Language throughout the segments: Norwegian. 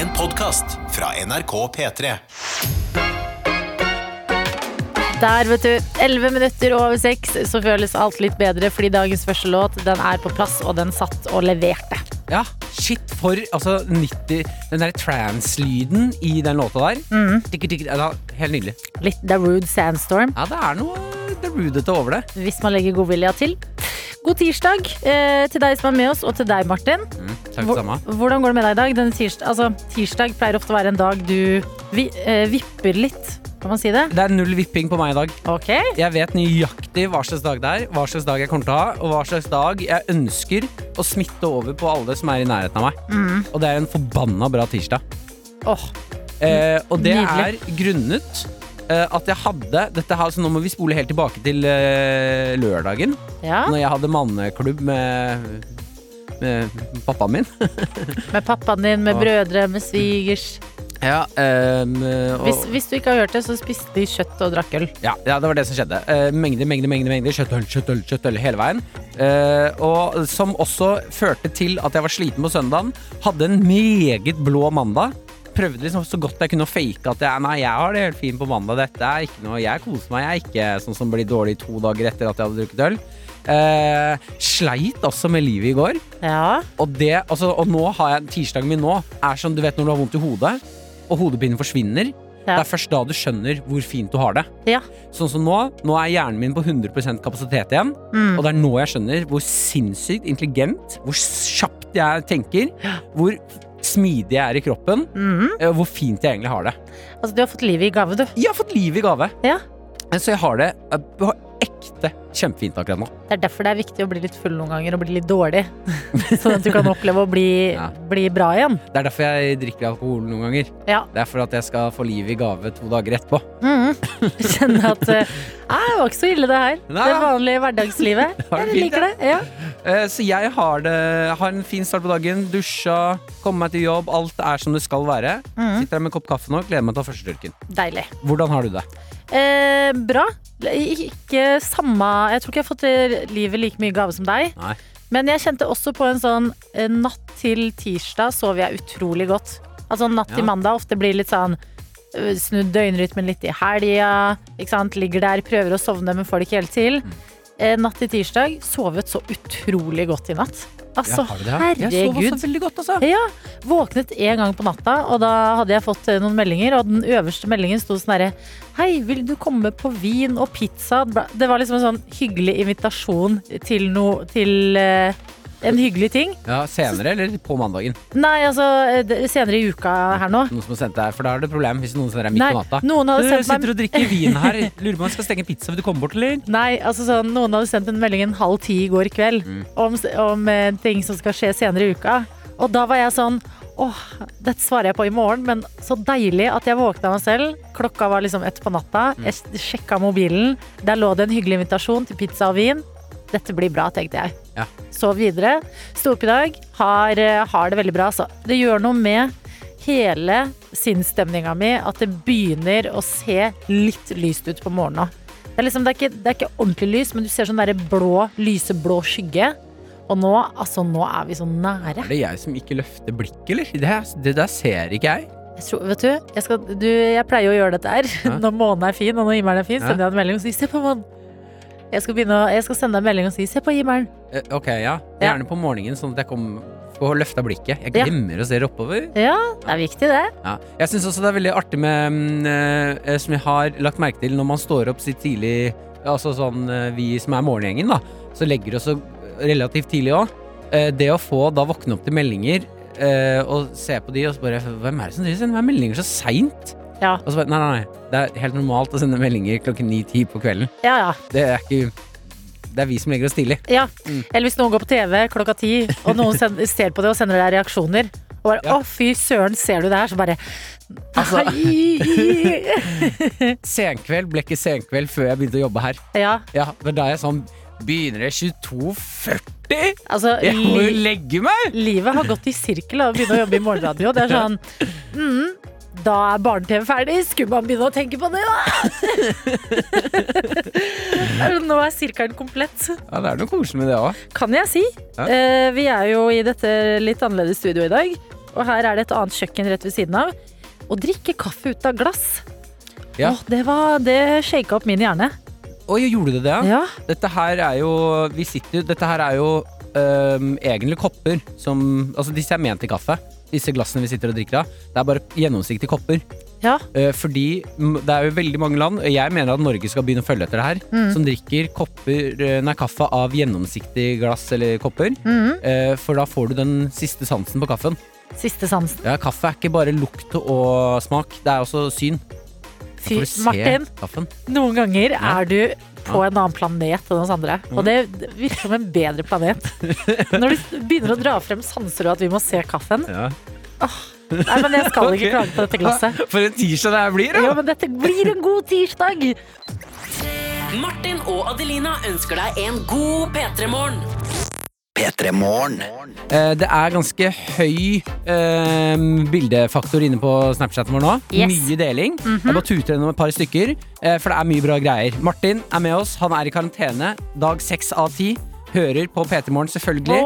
En podkast fra NRK P3. Der, vet du. 11 minutter over 6, så føles alt litt bedre fordi dagens første låt den er på plass, og den satt og leverte. Ja, shit for altså 90 Den der trans-lyden i den låta der. Mm. Tikk, tikk, ja, helt nydelig. Litt The Rude Sandstorm, Ja, det er noe The Rudete over det. hvis man legger godvilja til. God tirsdag eh, til deg som er med oss, og til deg, Martin. Mm, takk Hvor- samme. Hvordan går det med deg i dag? Denne tirsdag, altså, tirsdag pleier ofte å være en dag du vi, eh, vipper litt, kan man si det? Det er null vipping på meg i dag. Okay. Jeg vet nøyaktig hva slags dag det er, hva slags dag jeg kommer til å ha, og hva slags dag jeg ønsker å smitte over på alle som er i nærheten av meg. Mm. Og det er en forbanna bra tirsdag. Oh. Eh, og det Nydelig. er grunnet at jeg hadde dette her, så Nå må vi spole helt tilbake til eh, lørdagen, ja. når jeg hadde manneklubb med, med pappaen min. Med pappaen din, med brødre, med svigers. Ja, um, og, Hvis, hvis du ikke har hørt det, så spiste de kjøtt og drakk øl. ja, ja, det var det som skjedde. Uh, mengder, mengder, mengder, mengder kjøttøl, kjøttøl, kjøttøl hele veien. Uh, og som også førte til at jeg var sliten på søndagen. Hadde en meget blå mandag. Prøvde liksom så godt jeg kunne å fake at jeg, nei, jeg har det helt fint på mandag. Dette er ikke noe, Jeg koser meg. Jeg er ikke sånn som blir dårlig to dager etter at jeg hadde drukket øl. Eh, sleit altså med livet i går. Ja. Og, det, altså, og nå har jeg tirsdagen min nå er som du vet når du har vondt i hodet, og hodepinen forsvinner. Ja. Det er først da du skjønner hvor fint du har det. Ja. Sånn som nå, nå er hjernen min på 100 kapasitet igjen. Mm. Og det er nå jeg skjønner hvor sinnssykt intelligent, hvor kjapt jeg tenker, hvor smidig jeg er i kroppen, mm. hvor fint jeg egentlig har det. Altså, du har fått livet i gave, du. Jeg har fått livet i gave. Ja. Så jeg har det eh, ekte kjempefint akkurat nå. Det er derfor det er viktig å bli litt full noen ganger og bli litt dårlig. Sånn at du kan oppleve å bli, Ja. bli bra igjen. Det er derfor jeg drikker alkohol noen ganger. Ja. Det er for at jeg skal få livet i gave to dager etterpå. Jeg Kjenne at eh, Nei, det var ikke så ille, det her. Nei. Det vanlige hverdagslivet. Det Jeg fint, liker det. Ja. Eh, Så jeg har, det, har en fin start på dagen. Dusja, komme meg til jobb. Alt er som det skal være. Mhm. Sitter her med en kopp kaffe nå, gleder meg til å ta førstetørken. Deilig. Hvordan har du det? Eh, bra. Ikke samme Jeg tror ikke jeg har fått eh, livet like mye gave som deg. Nei. Men jeg kjente også på en sånn eh, natt til tirsdag sov jeg utrolig godt. Altså natt til Ja. mandag ofte blir litt sånn øh, Snudd døgnrytmen litt i helga. Ligger der, prøver å sovne, men får det ikke helt til. Mm. Eh, natt til tirsdag sovet så utrolig godt i natt. Altså, du det? Jeg sov herregud. også veldig godt, altså. Ja, Våknet en gang på natta, og da hadde jeg fått eh, noen meldinger. Og den øverste meldingen sto sånn herre Hei, vil du komme på vin og pizza? Det var liksom en sånn hyggelig invitasjon til noe Til eh, en hyggelig ting. Ja, Senere eller på mandagen? Nei, altså eh, senere i uka her nå. Noen som har sendt deg, For da er det problem hvis noen sender deg midt på natta. noen hadde Du sitter meg og drikker vin her. Lurer på om jeg skal stenge pizza. Vil du komme bort, eller? Nei, altså sånn, Noen hadde sendt en melding en halv ti i går kveld Mm. om, om eh, ting som skal skje senere i uka. Og da var jeg sånn Åh, dette svarer jeg på i morgen, men så deilig at jeg våkna meg selv. Klokka var liksom ett på natta. Mm. Jeg sjekka mobilen. Der lå det en hyggelig invitasjon til pizza og vin. Dette blir bra, tenkte jeg. Ja. Sov videre. Sto opp i dag. Har, eh, har det veldig bra, så. Det gjør noe med hele sinnsstemninga mi at det begynner å se litt lyst ut på morgenen. Det er, liksom, det, er ikke, det er ikke ordentlig lys, men du ser sånn derre blå, lyseblå skygge. Og nå, altså, nå er vi så nære. Er det jeg som ikke løfter blikket, eller? Det, det der ser ikke jeg. Jeg, tror, vet du, jeg, skal, du, jeg pleier å gjøre dette her Ja. når månen er fin, og når himmelen er fin. Sender jeg en melding og sier 'se på månen'. Jeg skal, å- jeg skal sende deg en melding og si 'se på himmelen'. Eh, Ok, ja. Ja. Gjerne på morgenen, sånn at jeg kom, får løfta blikket. Jeg Ja. glemmer å se oppover. Ja, det er viktig, det. Ja. Jeg syns også det er veldig artig med eh, Som jeg har lagt merke til når man står opp sitt tidlig Altså sånn vi som er morgengjengen, da, så legger oss relativt tidlig òg. Det å få da våkne opp til meldinger eh, og se på de og så bare Hvem er det som driver sender meg meldinger så seint? Ja. Og så bare, nei, nei, nei. Det er helt normalt å sende meldinger klokken ni-ti på kvelden. Ja, ja. Det er ikke Det er vi som legger oss tidlig. ja. Mm. Eller hvis noen går på TV klokka ti, og noen send, ser på det og sender deg reaksjoner. Og bare Ja. 'Å, fy søren, ser du det her?' Så bare Altså- Senkveld ble ikke senkveld før jeg begynte å jobbe her. Ja, Ja, men da er jeg sånn Begynner det 22.40? altså Jeg må jo legge meg! Livet har gått i sirkel av å begynne å jobbe i morgenradio. Det er sånn mm, Da er barne-TV ferdig. Skulle man begynne å tenke på det, da? Nå er sirkelen komplett. Ja, det er noe koselig med det òg. Kan jeg si. Ja. Eh, vi er jo i dette litt annerledes studio i dag. og her er det et annet kjøkken rett ved siden av. Å drikke kaffe ut av glass. Ja. Åh, det var Det shaka opp min hjerne. Oi, gjorde du det, ja? Dette her er jo Vi sitter Dette her er jo øhm, egentlig kopper som Altså, disse er ment til kaffe. Disse glassene vi sitter og drikker av. Det er bare gjennomsiktige kopper. Ja. Eh, fordi mm, det er jo veldig mange land, og jeg mener at Norge skal begynne å følge etter det her, Mm. som drikker kopper, eh, nei, kaffe av gjennomsiktig glass eller kopper. Mhm. Eh, for da får du den siste sansen på kaffen. Siste sansen. Ja, Kaffe er ikke bare lukt og smak, det er også syn. Fy, Martin, kaffen. noen ganger Ja. er du på en annen planet enn oss andre. Og det virker som en bedre planet. Når du begynner å dra frem sanser og at vi må se kaffen. Ja. Nei, men jeg skal ikke klage på dette glasset. For en tirsdag det her blir, Ja, men dette blir en god tirsdag. Martin og Adelina ønsker deg en god P3-morgen. P3 Morgen. Eh, det er ganske høy eh, bildefaktor inne på Snapchaten vår nå. Yes. Mye deling. Jeg bare tuter gjennom et par stykker, eh, for det er mye bra greier. Martin er med oss. Han er i karantene. Dag seks av ti. Hører på P3 Morgen, selvfølgelig.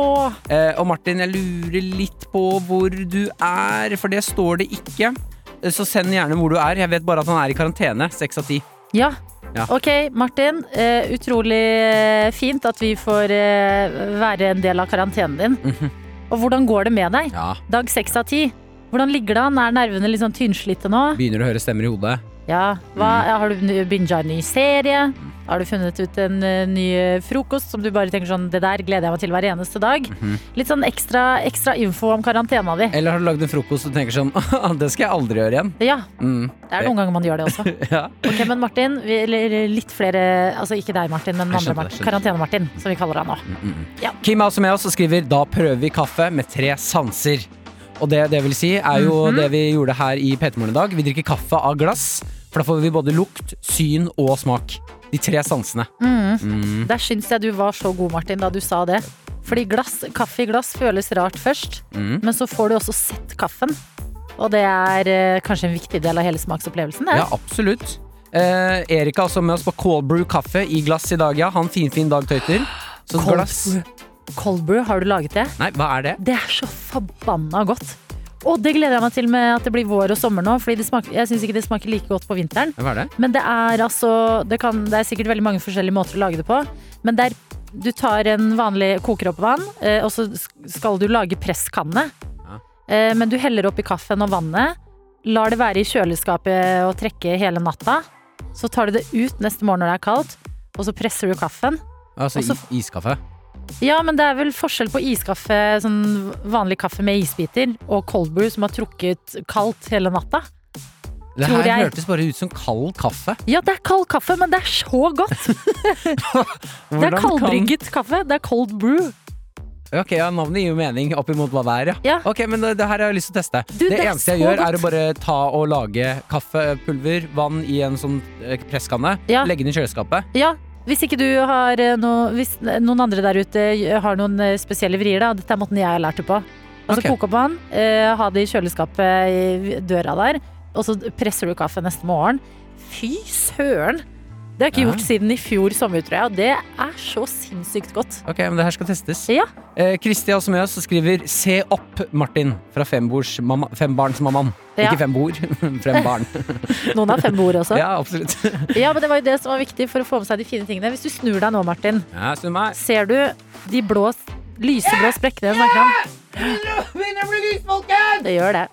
Eh, og Martin, jeg lurer litt på hvor du er, for det står det ikke. Eh, Så send gjerne hvor du er. Jeg vet bare at han er i karantene. Seks av ti. Ja. Ja. Ok, Martin. eh, utrolig eh, fint at vi får eh, være en del av karantenen din. Mhm. Og hvordan går det med deg? Ja. Dag seks av ti. Hvordan ligger det an? Er nervene litt sånn tynnslitte nå? Begynner å høre stemmer i hodet. Ja. Hva, Mm. Har du binga en ny serie? Har du funnet ut en eh, ny eh, frokost som du bare tenker sånn Det der gleder jeg meg til hver eneste dag. Mhm. Litt sånn ekstra, ekstra info om karantena di. Eller har du lagd en frokost og tenker sånn Det skal jeg aldri gjøre igjen. Ja, Mm. det er noen ganger man gjør det også. Ja. Ok, men Martin, vi, eller litt flere Altså ikke deg, Martin, men andre. Karantene-Martin, som vi kaller han nå. Ja. Kim er også med oss og skriver Da prøver vi kaffe med tre sanser. Og det det vil si, er jo -hmm. det vi gjorde her i P3 Morgen i dag. Vi drikker kaffe av glass, for da får vi både lukt, syn og smak. De tre sansene. Mm. Der syns jeg du var så god, Martin, da du sa det. Fordi glass, kaffe i glass føles rart først, Mm. men så får du også sett kaffen. Og det er eh, kanskje en viktig del av hele smaksopplevelsen. Det. Ja, absolutt. Eh, Erik er også med oss på cold brew kaffe i glass i dag, ja. Han finfin dag tøyter. Så Cold glass. Cold brew, har du laget det? Nei, hva er det? Det er så forbanna godt. Og det gleder jeg meg til med at det blir vår og sommer nå, Fordi det smaker, jeg syns ikke det smaker like godt på vinteren. Hva er det? Men det er altså det, kan, det er sikkert veldig mange forskjellige måter å lage det på. Men det er, du tar en vanlig koker opp vann, eh, og så skal du lage presskanne. Ja. Eh, men du heller oppi kaffen og vannet. Lar det være i kjøleskapet og trekke hele natta. Så tar du det ut neste morgen når det er kaldt, og så presser du kaffen. Altså Og så- iskaffe? Ja, men det er vel forskjell på iskaffe, sånn vanlig kaffe med isbiter, og cold brew som har trukket kaldt hele natta. Det her hørtes bare ut som kald kaffe. Ja, det er kald kaffe, men det er så godt! Det er kaldbrygget kan- kaffe. Det er cold brew. Ok, ja, Navnet gir jo mening opp imot hva det er, ja. Ja. Ok, men det, det her har jeg lyst til å teste. Du, det, det eneste jeg gjør, godt. er å bare ta og lage kaffepulver, vann i en sånn eh, presskanne, Ja. legge den i kjøleskapet. Ja, hvis ikke du har eh, noe Hvis noen andre der ute eh, har noen eh, spesielle vrier, da. Dette er måten jeg har lært det på. Altså okay. koke opp vann, eh, ha det i kjøleskapet i døra der, og så presser du kaffe neste morgen. Fy søren! Det har jeg ikke Ja. gjort siden i fjor sommer, tror jeg, og det er så sinnssykt godt. Ok, men det her skal testes. Ja. Eh, Kristi er også med oss og skriver 'Se opp, Martin' fra fembarnsmammaen. Ja. Ikke fem bord, fem barn. Noen har fem bord også. ja, absolutt. Ja, men det var jo det som var viktig for å få med seg de fine tingene. Hvis du snur deg nå, Martin, Ja, snur meg. ser du de blå, lyseblå sprekkene jeg snakker om? Det gjør det.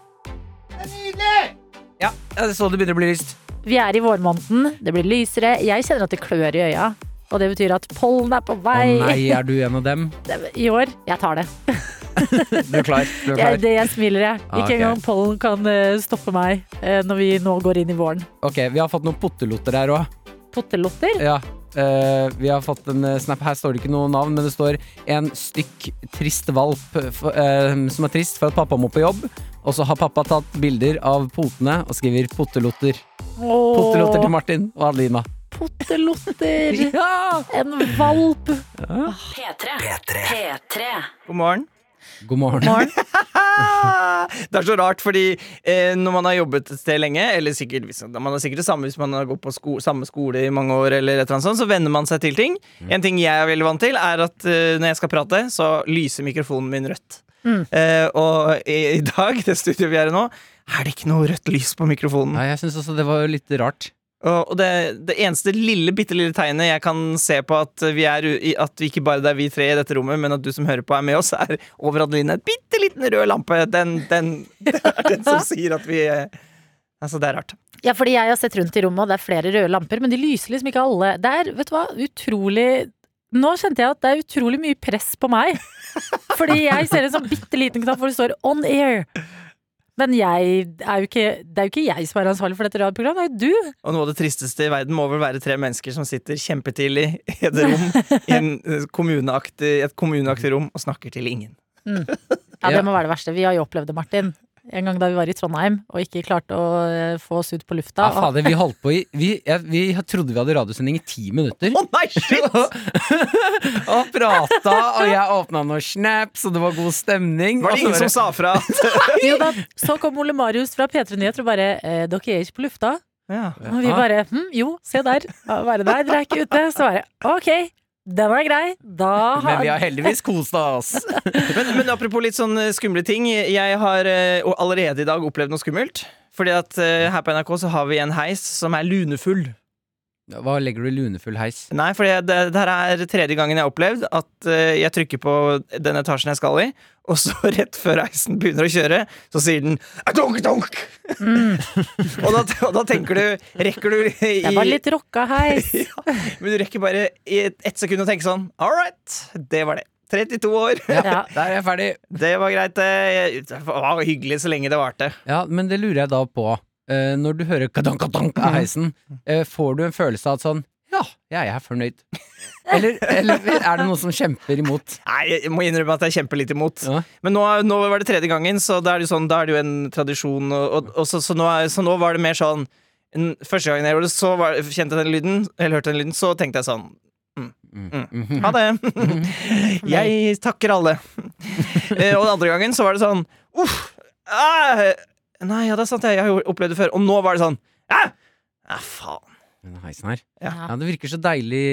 Ja, jeg så det begynner å bli lyst. Vi er i vårmåneden, det blir lysere. Jeg kjenner at det klør i øya. Og det betyr at pollen er på vei. Å nei, er du en av dem? I år. Jeg tar det. Du er klar? Du er Jeg, det jeg smiler, jeg. Ah, Ikke okay. engang pollen kan eh, stoppe meg eh, når vi nå går inn i våren. Ok, vi har fått noen pottelotter her òg. Pottelotter? Ja. Uh, vi har fått en snap. Her står det ikke noe navn, men det står en stykk trist valp eh, som er trist for at pappa må på jobb. Og så har pappa tatt bilder av potene og skriver 'pottelotter'. Pottelotter til Martin og Adelina. Pottelotter! Ja! En valp! P3. P3. God morgen. God morgen. Morgen. Det er så rart, fordi eh, når man har jobbet et sted lenge, eller sikkert, hvis, man er sikkert det samme hvis man har gått på sko samme skole i mange år, eller et eller annet sånt, så venner man seg til ting. En ting jeg er veldig vant til, er at eh, når jeg skal prate, så lyser mikrofonen min rødt. Mm. Eh, og i, i dag, det studioet vi er i nå, er det ikke noe rødt lys på mikrofonen. Nei, jeg syns også det var litt rart. Og og det, det eneste lille, bitte lille tegnet jeg kan se på at vi er At vi ikke bare det er vi tre i dette rommet, men at du som hører på, er med oss, er over Adeline et bitte liten rød lampe. Den, den, det er den som sier at vi eh, Altså, det er rart. Ja, fordi jeg har sett rundt i rommet, og det er flere røde lamper, men de lyser liksom ikke alle. Det er, vet du hva, utrolig Nå kjente jeg at det er utrolig mye press på meg. Fordi jeg ser en sånn bitte liten knapp hvor det står 'on air'. Men jeg er jo ikke, det er jo ikke jeg som er ansvarlig for dette radioprogrammet, det er jo du. Og noe av det tristeste i verden må vel være tre mennesker som sitter kjempetidlig i et rom i en eh, kommuneaktig, et kommuneaktig rom og snakker til ingen. Mm. Ja. det må være det verste. Vi har jo opplevd det, Martin. En gang da vi var i Trondheim og ikke klarte å eh, få oss ut på lufta. Ja, fader, vi holdt på i Vi, jeg, vi trodde vi hadde radiosending i ti minutter. Å nei, shit! og prata, og jeg åpna noen snaps, og det var god stemning. Var det ingen som sa fra? Jo da, så kom Ole Marius fra P3 Nyheter og bare eh, 'Dere er ikke på lufta?' Ja. Og vi bare hm, 'Jo, se der'. Bare der, dere er ikke ute. Så bare 'ok, den er grei'. Da Men vi har har heldigvis kost oss. Men, men apropos litt sånn eh, skumle ting. Jeg har eh, allerede i dag opplevd noe skummelt. Fordi at eh, her på NRK så har vi en heis som er lunefull. Hva legger du i lunefull heis? Nei, for det, det her er tredje gangen jeg har opplevd at eh, jeg trykker på den etasjen jeg skal i, og så rett før heisen begynner å kjøre, så sier den donk, donk!» og, da, og da tenker du Rekker du i Det var litt rocka heis. ja, Men du rekker bare i ett et sekund å tenke sånn All right, det var det. 32 år. Ja. Der er jeg ferdig. Det var greit. det. Det var hyggelig så lenge det varte. Ja, men det lurer jeg da på. Eh, når du hører kadank, kadank av heisen, eh, får du en følelse av at sånn Ja, jeg er fornøyd. Eller, eller er det noe som kjemper imot? Nei, jeg må innrømme at jeg kjemper litt imot. Ja. Men nå, nå var det tredje gangen, så da er det jo, sånn, da er det jo en tradisjon. Og, og, og så, så, nå er, så nå var det mer sånn en, Første gangen jeg gjorde det, så var, kjente jeg den lyden, eller hørte den lyden, så tenkte jeg sånn Mhm. Ha det. jeg takker alle. Eh, og den andre gangen så var det sånn Uff. Ah, nei, ja, det er sant, jeg har jo opplevd det før. Og nå var det sånn Ja, ja faen. Den heisen her. Ja. Ja, det virker så deilig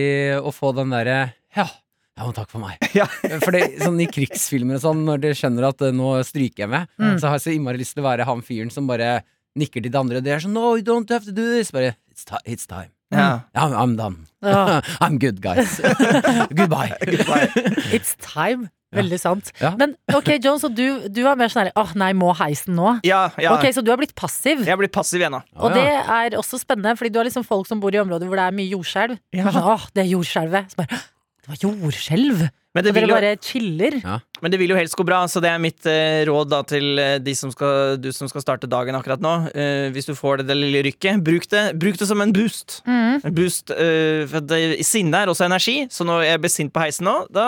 å få den derre Ja, ja, men takk for meg. Ja. For det, sånn I krigsfilmer og sånn, når de skjønner at eh, nå stryker jeg med, Mm. så har jeg så innmari lyst til å være han fyren som bare nikker til de andre. Det er sånn No, you don't have to do this. Bare It's, it's time. Ja. I'm, I'm done. Ja. I'm good, guys. Goodbye. It's time. Veldig sant. Ja. Men ok, John, så du, du er mer sånn herre Åh, nei, må heisen nå? Ja, ja. Ok, så du har blitt passiv. Jeg er blitt passiv igjen da Og det er også spennende, fordi du har liksom folk som bor i områder hvor det er mye jordskjelv. Ja. Sånn, Åh, det er jordskjelvet. Så bare, «Åh, det var jordskjelv! Men det, Og dere vil jo, bare chiller. Men det vil jo helst gå bra, så det er mitt eh, råd da til eh, de som skal, du som skal starte dagen akkurat nå. Eh, hvis du får det, det lille rykket, bruk det, bruk det som en boost. Mm. En boost eh, for det, Sinne er også energi, så når jeg ble sint på heisen nå, da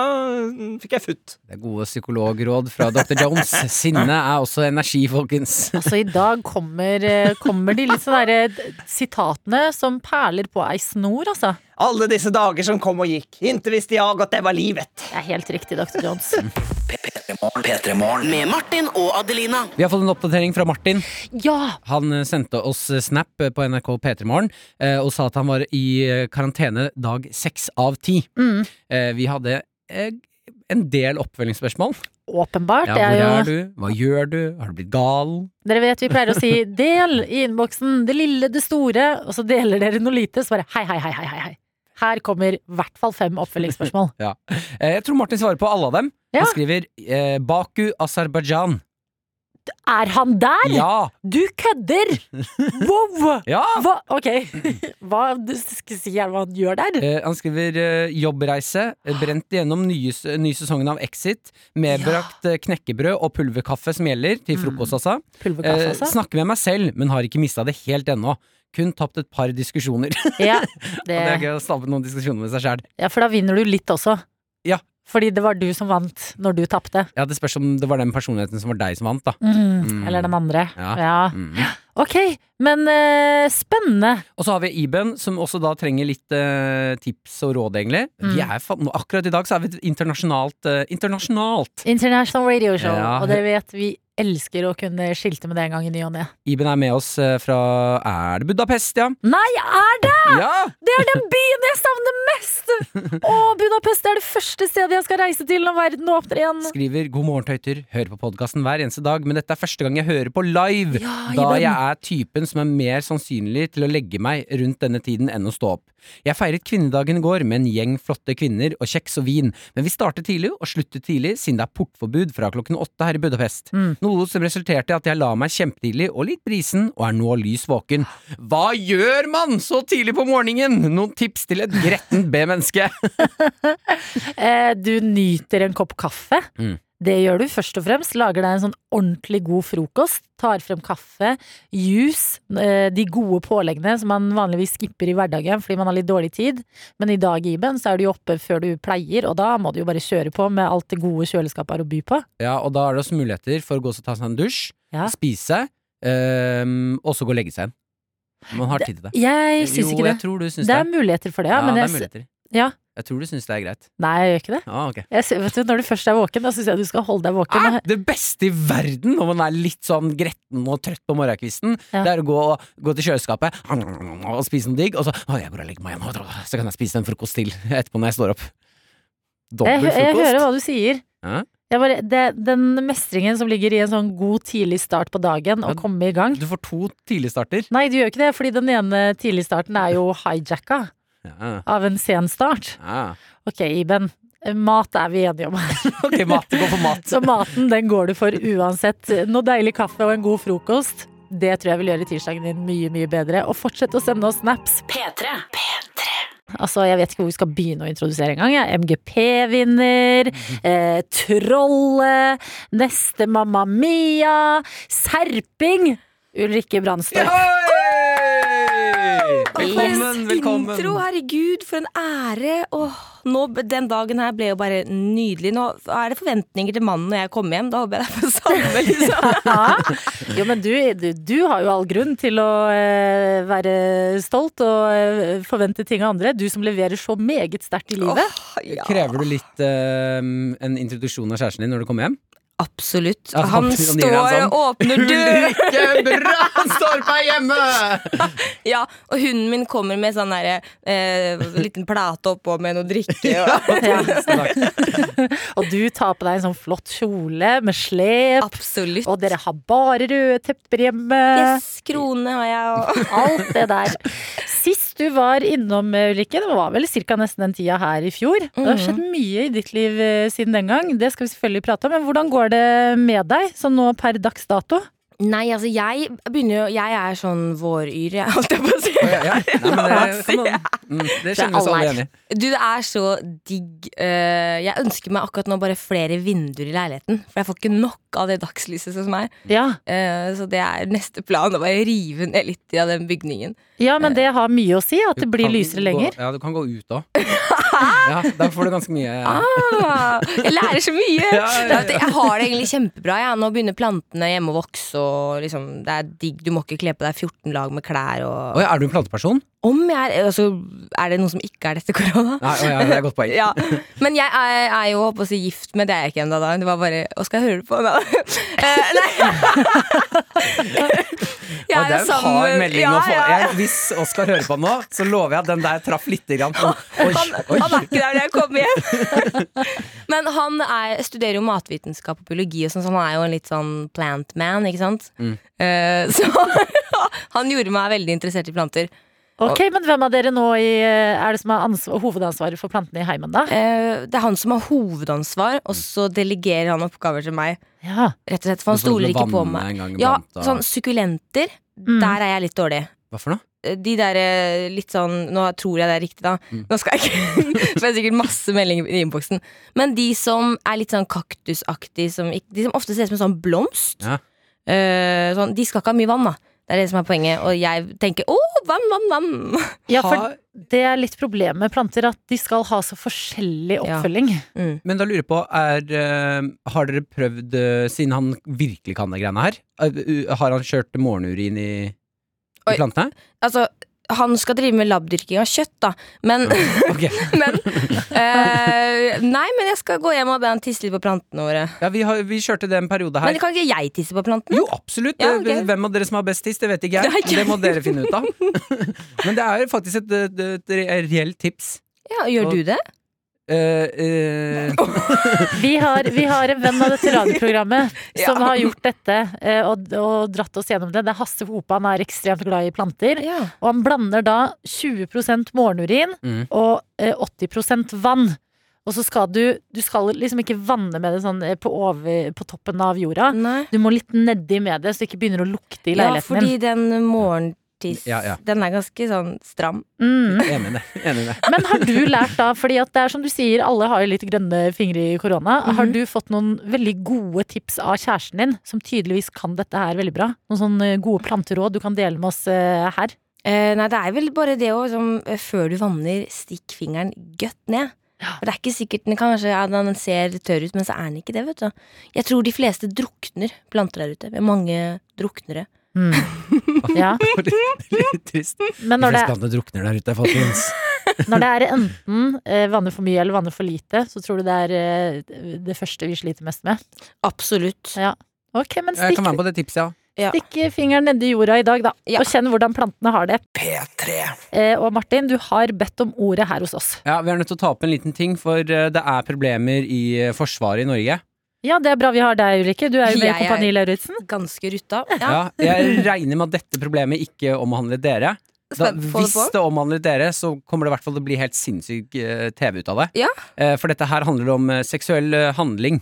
mm, fikk jeg futt. Det er gode psykologråd fra Dr. Jones. Sinne er også energi, folkens. Altså, i dag kommer, eh, kommer de litt sånne der, eh, sitatene som perler på ei snor, altså. Alle disse dager som kom og gikk, inte visste jeg at det var livet. Det er helt riktig, Dr. Jones. P3 Morgen. Med Martin og Adelina. Vi har fått en oppdatering fra Martin. Ja! Han eh, sendte oss eh, snap eh, på NRK P3 Morgen eh, og sa at han var i eh, karantene dag seks av ti. Mm. Eh, Vi hadde eh, en del oppfølgingsspørsmål. Åpenbart. Ja, hvor er jo er du? Hva gjør du? Har du blitt gal? Dere vet vi pleier å si 'del i innboksen', det lille, det store, og så deler dere noe lite, så bare hei, hei, hei, hei, hei. Her kommer i hvert fall fem oppfølgingsspørsmål. ja. Jeg tror Martin svarer på alle av dem. Ja. Han skriver eh, Baku, Aserbajdsjan. Er han der?! Ja! Du kødder! Wow! ja! Hva? Ok, hva du skal si er hva han gjør der? Eh, han skriver eh, jobbreise, eh, brent igjennom nye, s- nye sesongen av Exit, medbrakt ja. knekkebrød og pulverkaffe som gjelder, til frokost altså. Pulverkaffe, Eh, altså? snakker med meg selv, men har ikke mista det helt ennå. Kun tapt et par diskusjoner. Ja, Og det er gøy å stabbe noen diskusjoner med seg sjæl. ja, for da vinner du litt også. Ja. Fordi det var du som vant når du tapte. Ja, det spørs om det var den personligheten som var deg som vant, da. Mm. Mm. Eller den andre. Ja. Ja. Mm. Ok, men uh, spennende. Og så har vi Iben, som også da trenger litt uh, tips og råd, egentlig. Vi Mm. er, akkurat i dag så er vi internasjonalt uh, Internasjonalt! International Radio Show, Ja. og det vet vi elsker å kunne skilte med det en gang i ny og ne. Iben er med oss eh, fra Er det Budapest, ja? Nei, er det?! Ja! Det er den byen jeg savner mest! Å, Budapest det er det første stedet jeg skal reise til når verden åpner igjen. Skriver 'God morgen, tøyter'. Hører på podkasten hver eneste dag, men dette er første gang jeg hører på live. Ja, da jeg er typen som er mer sannsynlig til å legge meg rundt denne tiden enn å stå opp. Jeg feiret kvinnedagen i går med en gjeng flotte kvinner og kjeks og vin, men vi startet tidlig og sluttet tidlig siden det er portforbud fra klokken åtte her i Budapest. Mm. Noe som resulterte i at jeg la meg kjempetidlig og litt brisen, og er nå lys våken. Hva gjør man så tidlig på morgenen? Noen tips til et grettent B-menneske? Eh, du nyter en kopp kaffe. Mm. Det gjør du først og fremst. Lager deg en sånn ordentlig god frokost. Tar frem kaffe, juice, eh, de gode påleggene som man vanligvis skipper i hverdagen fordi man har litt dårlig tid. Men i dag, Iben, så er du jo oppe før du pleier, og da må du jo bare kjøre på med alt det gode kjøleskapet har å by på. Ja, og da er det også muligheter for å gå og ta seg en dusj, Ja. spise, um, og så gå og legge seg igjen. Man har tid til det. Jeg syns ikke det. jeg tror du syns Det det. er muligheter for det, ja. ja, men det er muligheter. ja. Jeg tror du syns det er greit. Nei, jeg gjør ikke det. Ah, okay. Jeg, vet du, når du først er våken, da syns jeg du skal holde deg våken. Ah, det beste i verden når man er litt sånn gretten og trøtt på morgenkvisten, Ja. det er å gå, gå til kjøleskapet og spise noe digg, og så å, jeg og legger meg igjen, så kan jeg spise en frokost til etterpå når jeg står opp. Jeg, Dobbel frokost. jeg hører hva du sier. Ja. Jeg bare, det, den mestringen som ligger i en sånn god tidlig start på dagen, Ja. og komme i gang Du får to tidligstarter. Nei, du gjør ikke det, fordi den ene tidligstarten er jo hijacka Ja, av en sen start. ja. Ok, Iben. Mat er vi enige om her. Ok, mat. Gå for mat. Så maten den går du for uansett. Noe deilig kaffe og en god frokost. Det tror jeg vil gjøre tirsdagen din mye, mye bedre. Og fortsett å sende oss snaps. P3. Altså, Jeg vet ikke hvor vi skal begynne å introdusere engang. Ja. MGP-vinner, eh, Trollet, neste Mamma Mia, Serping, Ulrikke Brandstorp. Velkommen, velkommen. Intro, herregud, for en ære. Åh, nå, den dagen her ble jo bare nydelig. Nå er det forventninger til mannen når jeg kommer hjem. Da håper jeg det er på samme, liksom. Ja. Jo, men du, du, du har jo all grunn til å eh, være stolt og eh, forvente ting av andre. Du som leverer så meget sterkt i livet. Åh, ja. Krever du litt eh, en introduksjon av kjæresten din når du kommer hjem? Absolutt. Ja, Han han står en sånn. og åpner dør. Ulrikke Brandstorp er hjemme! Ja, og hunden min kommer med sånn derre eh, liten plate oppå med noe drikke. Og, Og du tar på deg en sånn flott kjole med slep. Absolutt. Og dere har bare røde tepper hjemme. Yes, krone har jeg og Alt det der. Sist du var innom, Ulrikke, det var vel ca. nesten den tida her i fjor. Det har skjedd mye i ditt liv eh, siden den gang. Det skal vi selvfølgelig prate om. Men hvordan går det med deg sånn nå per dags dato? Nei, altså, jeg begynner jo Jeg er sånn våryr, jeg, holdt jeg på å si. Ja, ja. Nei, men det, kan man, mm, det kjenner vi oss alle igjen i. Du, det er så digg. eh, jeg ønsker meg akkurat nå bare flere vinduer i leiligheten. For jeg får ikke nok av det dagslyset som er. Ja. Eh, så det er neste plan. Å bare rive ned litt av den bygningen. ja, men det har mye å si at det blir lysere gå- lenger. Ja, du kan gå ut òg. Ja, da får du ganske mye Ah, jeg lærer så mye! Ja, ja. Jeg har det egentlig kjempebra. Nå begynner plantene hjemme å vokse, og liksom, det er digg. Du må ikke kle på deg 14 lag med klær. Og... Er du en planteperson? Om jeg er, altså, er det noe som ikke er dette korona? Nei, å det er godt poeng. Ja, Men jeg er, er jo håper å si gift, men det er jeg ikke ennå. Det var bare Å, skal jeg høre på? nå? Eh, nei. Jeg det er en hard melding å få. ja. Jeg, hvis Oskar hører på nå, så lover jeg at den der traff lite grann. Oi, oi. Han er ikke der når jeg kommer hjem. Men han er, studerer jo matvitenskap og biologi, og sånn, så han er jo en litt sånn plant man. ikke sant? Mm. Uh, så han gjorde meg veldig interessert i planter. Ok, men hvem av dere nå i, eh, er det som har ansvar, hovedansvaret for plantene i heimen, da? Uh, det er han som har hovedansvar, og så delegerer han oppgaver til meg. Ja. Rett og slett, For han stoler ikke på meg. Ja, sånn Sukkulenter, Mm. der er jeg litt dårlig. Hva for noe? Eh, De der eh, litt sånn Nå tror jeg det er riktig, da. Mm. Nå skal jeg ikke For det er sikkert masse meldinger i innboksen. Men de som er litt sånn kaktusaktig, som, de som ofte ser ut som en sånn blomst, Ja. uh, sånn, de skal ikke ha mye vann, da. Det er det som er poenget. Og jeg tenker å, vann, vann, vann. ja, for det er litt problemet med planter, at de skal ha så forskjellig Ja. oppfølging. Mm. Men da lurer jeg på, er, har dere prøvd, siden han virkelig kan de greiene her, har han kjørt morgenurin i, i plantene? Altså, han skal drive med labdyrking av kjøtt, da. Men, okay. men eh, Nei, men jeg skal gå hjem og be han tisse litt på plantene våre. Ja, vi, har, vi kjørte det en periode her. Men kan ikke jeg tisse på plantene? Jo, absolutt. Ja, okay. Hvem av dere som har best tiss, det vet ikke jeg. Det Det må dere finne ut av. Men det er faktisk et, et, et reelt tips. Ja, Gjør du det? Eh, eh, Vi har, vi har en venn av dette radioprogrammet som Ja. har gjort dette eh, og, og dratt oss gjennom det. Det er Hasse Hope. Han er ekstremt glad i planter. Ja. Og han blander da 20 morgenurin Mm. og eh, 80% vann. Og så skal du Du skal liksom ikke vanne med det sånn på, over, på toppen av jorda. Nei. Du må litt nedi med det, så det ikke begynner å lukte i leiligheten din. Ja, fordi den morgentiss Ja, ja. Den er ganske sånn stram. Mm. enig i det. Men har du lært da, fordi at det er som du sier, alle har jo litt grønne fingre i korona. Har Mhm. du fått noen veldig gode tips av kjæresten din, som tydeligvis kan dette her veldig bra? Noen sånne gode planteråd du kan dele med oss eh, her? Eh, nei, det er vel bare det å liksom, eh, Før du vanner, stikk fingeren godt ned. For det er ikke sikkert Den kan kanskje ja, den ser tørr ut, men så er den ikke det, vet du. Jeg tror de fleste drukner planter der ute. Vi har mange druknere. Mm. Ja. Litt, litt trist. Men når det, drukner der ute, folkens. når det er enten eh, vanner for mye eller vannet for lite, så tror du det er eh, det første vi sliter mest med? Absolutt. Ok, men Jeg kan være med på det tipset, ja. Ja. stikk fingeren nedi jorda i dag, da. Ja. Og kjenn hvordan plantene har det. P3. Eh, og Martin, du har bedt om ordet her hos oss. Ja, Vi er nødt til å ta opp en liten ting, for eh, det er problemer i eh, Forsvaret i Norge. Ja, det er bra vi har deg, Ulrikke. Du er jo med i Kompani Lauritzen. Ganske rutta. Ja. Ja, jeg regner med at dette problemet ikke omhandler dere. Da, hvis det omhandler dere, så kommer det i hvert fall til å bli helt sinnssyk eh, TV ut av det. Ja. Eh, for dette her handler om eh, seksuell handling.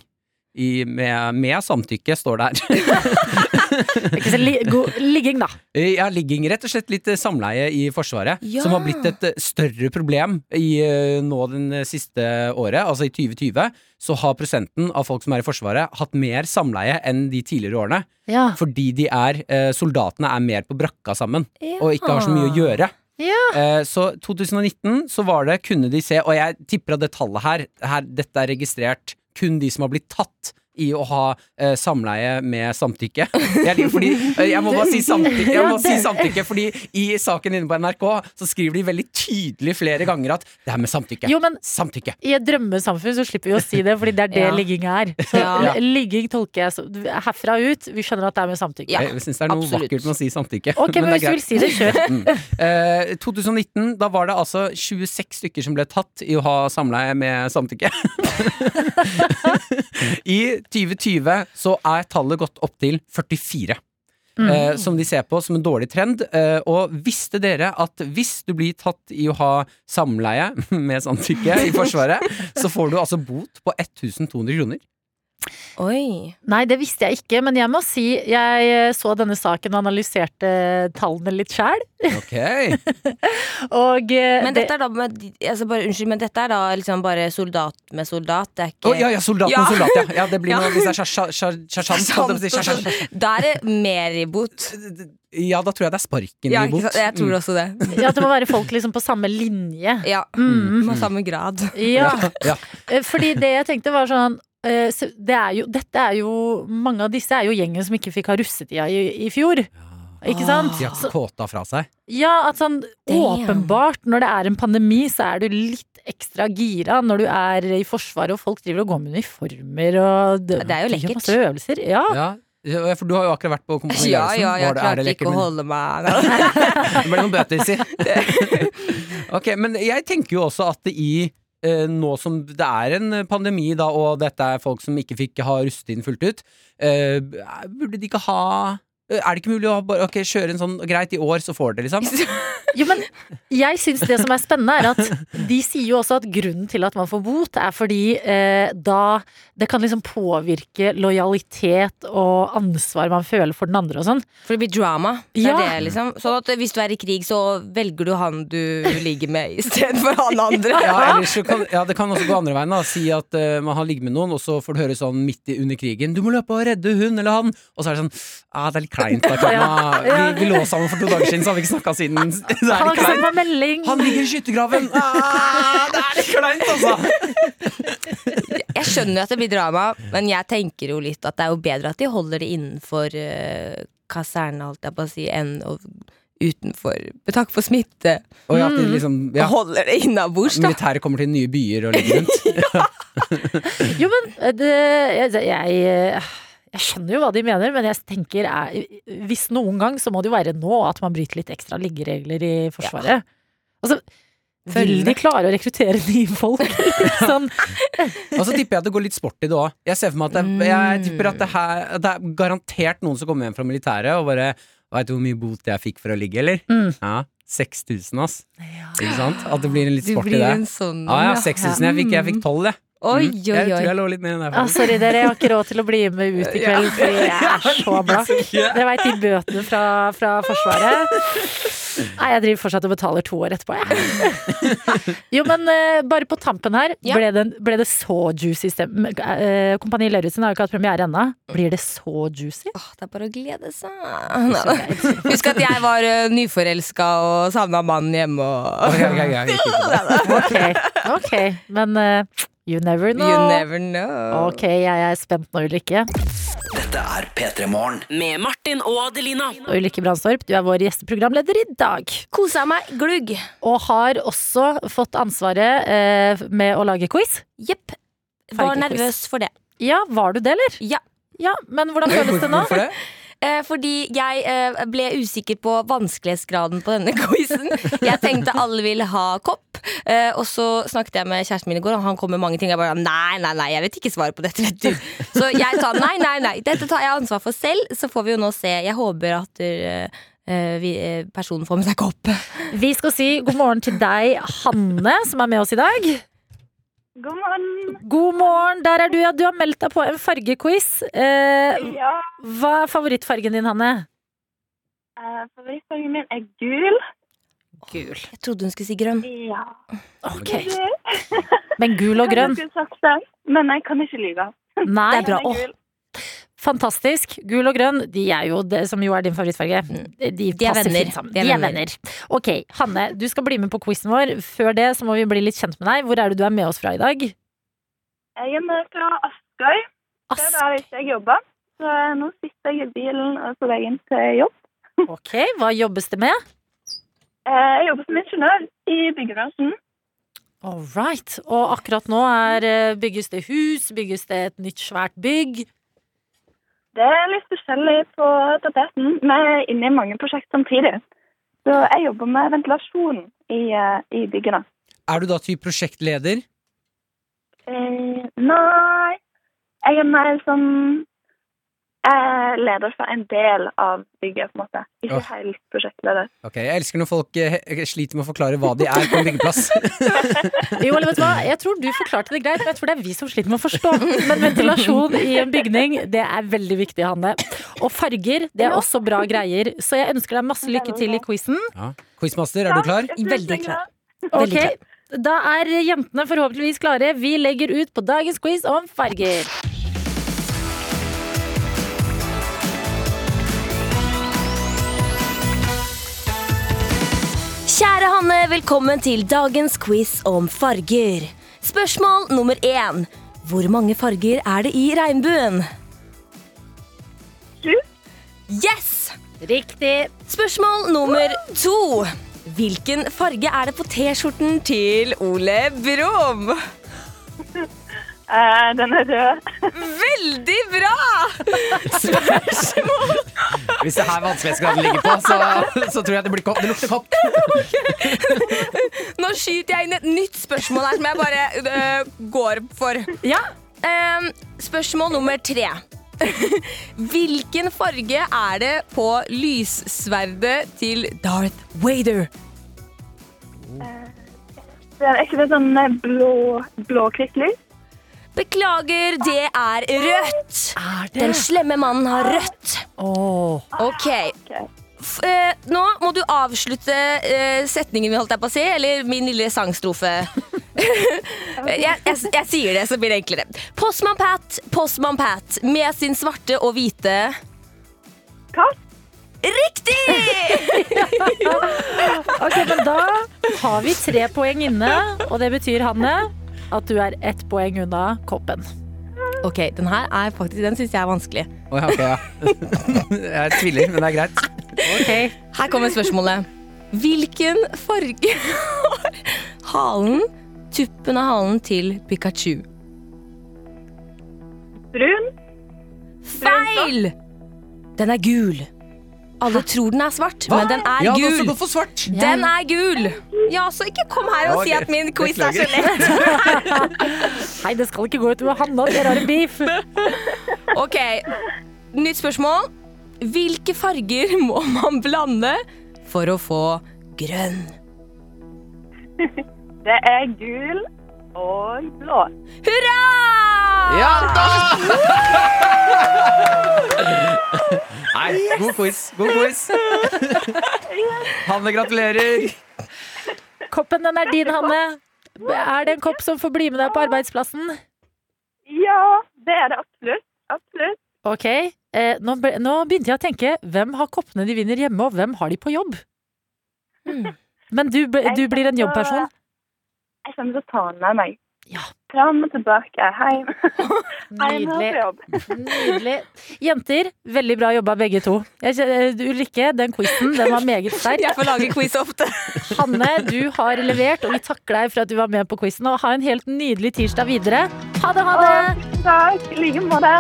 I, med, med samtykke, står det her. Ikke så li god ligging, da. Ja, ligging. Rett og slett litt samleie i Forsvaret. Ja. Som har blitt et eh, større problem i eh, nå den siste året. Altså i 2020 så har prosenten av folk som er i Forsvaret, hatt mer samleie enn de tidligere årene. Ja. Fordi de er, eh, soldatene er mer på brakka sammen, og ikke har så mye å gjøre. Ja. Så 2019 så var det, kunne de se, og jeg tipper at det tallet her, her Dette er registrert kun de som har blitt tatt i å ha eh, samleie med samtykke. Jeg, liker fordi, eh, jeg må bare si samtykke, jeg må si samtykke fordi i saken inne på NRK så skriver de veldig tydelig flere ganger at det er med samtykke. Jo, men Samtykke. i et drømmesamfunn så slipper vi å si det, fordi det er det Ja. ligging er. Så Ja. ligging tolker jeg så herfra ut. Vi skjønner at det er med samtykke. Ja, jeg syns det er noe absolutt. vakkert med å si samtykke. Ok, men det er hvis du vil si det, kjør. Mm. Eh, 2019, da var det altså 26 stykker som ble tatt i å ha samleie med samtykke. I 2020 så er tallet gått opp til 44. Mm. Eh, som de ser på som en dårlig trend. Eh, og visste dere at hvis du blir tatt i å ha samleie med samtykke i Forsvaret, så får du altså bot på 1200 kroner? Oi. Nei, det visste jeg ikke, men jeg må si jeg eh, så denne saken og analyserte tallene litt sjæl. Ok. Og eh, Men dette er da med, altså bare, Unnskyld, men dette er da liksom bare soldat med soldat? Det er Å oh, ja, ja, soldat Ja. med soldat, ja. ja det blir Ja. noe hvis det er sjar- Da er det mer i bot. Ja, da tror jeg det er sparken Ja, i bot. Jeg tror også det. ja, det må være folk liksom på samme linje. Ja, Mm. Med samme grad. Ja. Ja. Eh, Fordi det jeg tenkte var sånn så det er jo, Dette er jo Mange av disse er jo gjengen som ikke fikk ha russetida i, i fjor. Ikke sant? De har Så, kåta fra seg. ja, at sånn Damn. åpenbart når det er en pandemi, så er du litt ekstra gira når du er i Forsvaret og folk driver og går med uniformer og Det er jo lekkert. masse øvelser. Ja. Ja. Ja, for du har jo akkurat vært på Kompani Ja, ja, jeg Var det- er det klarte ikke lekkert, å holde meg Det ble noen bøter, si. ok, men jeg tenker jo også at det i eh, nå som det er en pandemi, da, og dette er folk som ikke fikk ha rustet inn fullt ut, eh, burde de ikke ha eh, Er det ikke mulig å bare okay, kjøre en sånn Greit, i år så får det, liksom. Jo, men jeg syns det som er spennende, er at de sier jo også at grunnen til at man får bot, er fordi eh, da det kan liksom påvirke lojalitet og ansvar man føler for den andre og sånn. For det blir drama. Det Ja. er det, liksom. Sånn at hvis du er i krig, så velger du han du ligger med istedenfor han andre. Ja, eller så kan, ja, det kan også gå andre veien. da Si at uh, man har ligget med noen, og så får du høre sånn midt i, under krigen 'Du må løpe og redde hun eller han', og så er det sånn ah, 'Det er litt kleint'. Da, ja. Vi, vi lå sammen for to dager siden, så har vi ikke snakka siden. Det er Han litt sendt kleint. Han ligger i skyttergraven! Ah, det er litt kleint, altså! Jeg skjønner jo at det blir drama, men jeg tenker jo litt at det er jo bedre at de holder det innenfor uh, kasernen, holdt jeg på å si, enn å utenfor med takk for smitte. Og ja, de liksom, ja, holder det innabords, da. militæret kommer til nye byer og ligger rundt. Jo, men eh, det, jeg, jeg, eh, jeg skjønner jo hva de mener, men jeg tenker er, hvis noen gang, så må det jo være nå at man bryter litt ekstra liggeregler i Forsvaret. Altså, vil de klare å rekruttere nye folk? sånn, Og så tipper jeg at det går litt sport i det òg. Jeg ser for meg at det, jeg tipper at det, her, at det er garantert noen som kommer hjem fra militæret og bare Veit du hvor mye bot jeg fikk for å ligge, eller? Mm. Ja, 6000, ass. Ikke sant? At det blir en litt sport i blir det. en sånn ah, ja, 6000. Jeg fikk, jeg fikk 12, jeg. Oi, oi, oi, Jeg tror jeg lå litt mer enn der. ah, sorry, dere, jeg har ikke råd til å bli med ut i kveld, fordi jeg er så blakk. Dere veit de bøtene fra, fra Forsvaret? Nei, jeg driver fortsatt og betaler to år etterpå, jeg. Jo, men uh, bare på tampen her, Ja. ble, det, ble det så juicy stem... Uh, Kompani Lauritzen har jo ikke hatt premiere ennå. Blir det så juicy? Åh, det er bare å glede seg. Husk at jeg var uh, nyforelska og savna mannen hjemme og Ok, ok, okay, ikke. Ok, men eh, you never know. You never know. Ok, jeg er spent nå, Ulrikke. Dette er P3 Morgen. Med Martin og Adelina. Og Ulrikke Brandstorp, du er vår gjesteprogramleder i dag. Kosa meg glugg. Og har også fått ansvaret eh, med å lage quiz. Jepp. Var nervøs for det. Ja, var du det, eller? Ja. Ja, Men hvordan føles det nå? Hvorfor det? Eh, fordi jeg eh, ble usikker på vanskelighetsgraden på denne quizen. Jeg tenkte alle ville ha kopp. Eh, og så snakket jeg med kjæresten min i går, og han kom med mange ting. Jeg bare nei, nei, nei, jeg vet ikke svaret på dette. vet du Så jeg sa nei, nei, nei. Dette tar jeg ansvar for selv. Så får vi jo nå se. Jeg håper at eh, vi, eh, personen får med seg kopp. Vi skal si god morgen til deg, Hanne, som er med oss i dag. God morgen. God morgen, der er du. Ja, du har meldt deg på en fargequiz. Eh, Ja, hva er favorittfargen din, Hanne? eh, favorittfargen min er gul. Gul. Jeg trodde hun skulle si grønn. Ja. Ok. Men gul og grønn? Jeg skulle sagt det, men jeg kan ikke lyve. Nei. Det er bra. Gul. Fantastisk. Gul og grønn, de er jo det som jo er din favorittfarge. De, De er passer venner. fint sammen. De er De er venner. venner. Ok, Hanne, du skal bli med på quizen vår. Før det så må vi bli litt kjent med deg. Hvor er det du er med oss fra i dag? Jeg er med fra Askøy. Det er der ikke jeg jobber. Så nå sitter jeg i bilen og på veien til jobb. Ok, Hva jobbes det med? Eh, Jeg jobber som ingeniør i byggebransjen. All right. Og akkurat nå er, eh, bygges det hus, bygges det et nytt svært bygg. Det er litt forskjellig på tapeten. Vi er inne i mange prosjekter samtidig. Så jeg jobber med ventilasjon i, eh, i byggene. Er du da type prosjektleder? Eh, nei, jeg er mer som eh, leder for en del av bygget, på en måte. Ikke oh. helt prosjektleder. Ok, Jeg elsker når folk eh, sliter med å forklare hva de er på en byggeplass. Jo, eller vet du hva? Jeg tror du forklarte det greit, men jeg tror det er vi som sliter med å forstå. Men ventilasjon i en bygning, det er veldig viktig, Hanne. Og farger, det er også bra greier. Så jeg ønsker deg masse lykke til i quizen. Ja. Quizmaster, er du klar? Veldig klar. Veldig klar. Okay, da er jentene forhåpentligvis klare. Vi legger ut på dagens quiz om farger. Kjære Hanne, velkommen til dagens quiz om farger. Spørsmål nummer én. Hvor mange farger er det i regnbuen? Sju. Yes! Riktig. Spørsmål nummer to. Hvilken farge er det på T-skjorten til Ole Brumm? Eh, den er rød. Veldig bra! Spørsmål Hvis det her vanskelighetsgraden ligger på, så, så tror jeg det, blir kopp. det lukter kopp. Nå skyter jeg inn et nytt spørsmål her som jeg bare øh, går for. Ja. Ehm, spørsmål nummer tre. Hvilken farge er det på lyssverdet til Darth Vader? Det er ikke det sånn eh, blå, blå kvikklys? Beklager, det er rødt. Er Den slemme mannen har rødt. Åh. Ok. F eh, nå må du avslutte eh, setningen vi holdt deg på å si, eller min lille sangstrofe. jeg, jeg, jeg sier det, så blir det enklere. Postmann Pat, Postmann Pat, med sin svarte og hvite Katt? Riktig! Ok, men da har vi tre poeng inne, og det betyr, Hanne, at du er ett poeng unna koppen. ok, den her er faktisk, den syns jeg er vanskelig. Oh, ja, okay, ja. Jeg tviler, men det er greit. Ok. Her kommer spørsmålet. Hvilken farge har halen, tuppen av halen til Pikachu? Brun. Feil! Den er gul. Alle tror den er svart, men den er Ja, gul. godt for svart. Den er gul! Ja, så ikke kom her og Ja, si at min quiz er så lett. Nei, det skal ikke gå utover Hanna, dere har en beef. Ok, nytt spørsmål. Hvilke farger må man blande for å få grønn? Det er gul og blå. Hurra! Ja da! Nei, god quiz. God quiz. Hanne, gratulerer. Koppen, den er din, Hanne. Er det en kopp som får bli med deg på arbeidsplassen? Ja, det er det absolutt. Absolutt. Ok, eh, nå, be- nå begynte jeg å tenke Hvem har koppene de vinner hjemme, og hvem har de på jobb? Mm. Men du, du blir en jobbperson? Jeg kommer til å ta den med meg. Ja. Fram og tilbake. Hjem. Hjem Nydelig. Nydelig. Jenter, veldig bra jobba begge to. Jeg, Ulrikke, den quizen den var meget sterk. Jeg får lage quiz ofte. Hanne, du har levert, og vi takker deg for at du var med på quizen. Og ha en helt nydelig tirsdag videre. Ha det, ha det! Takk. I like måte.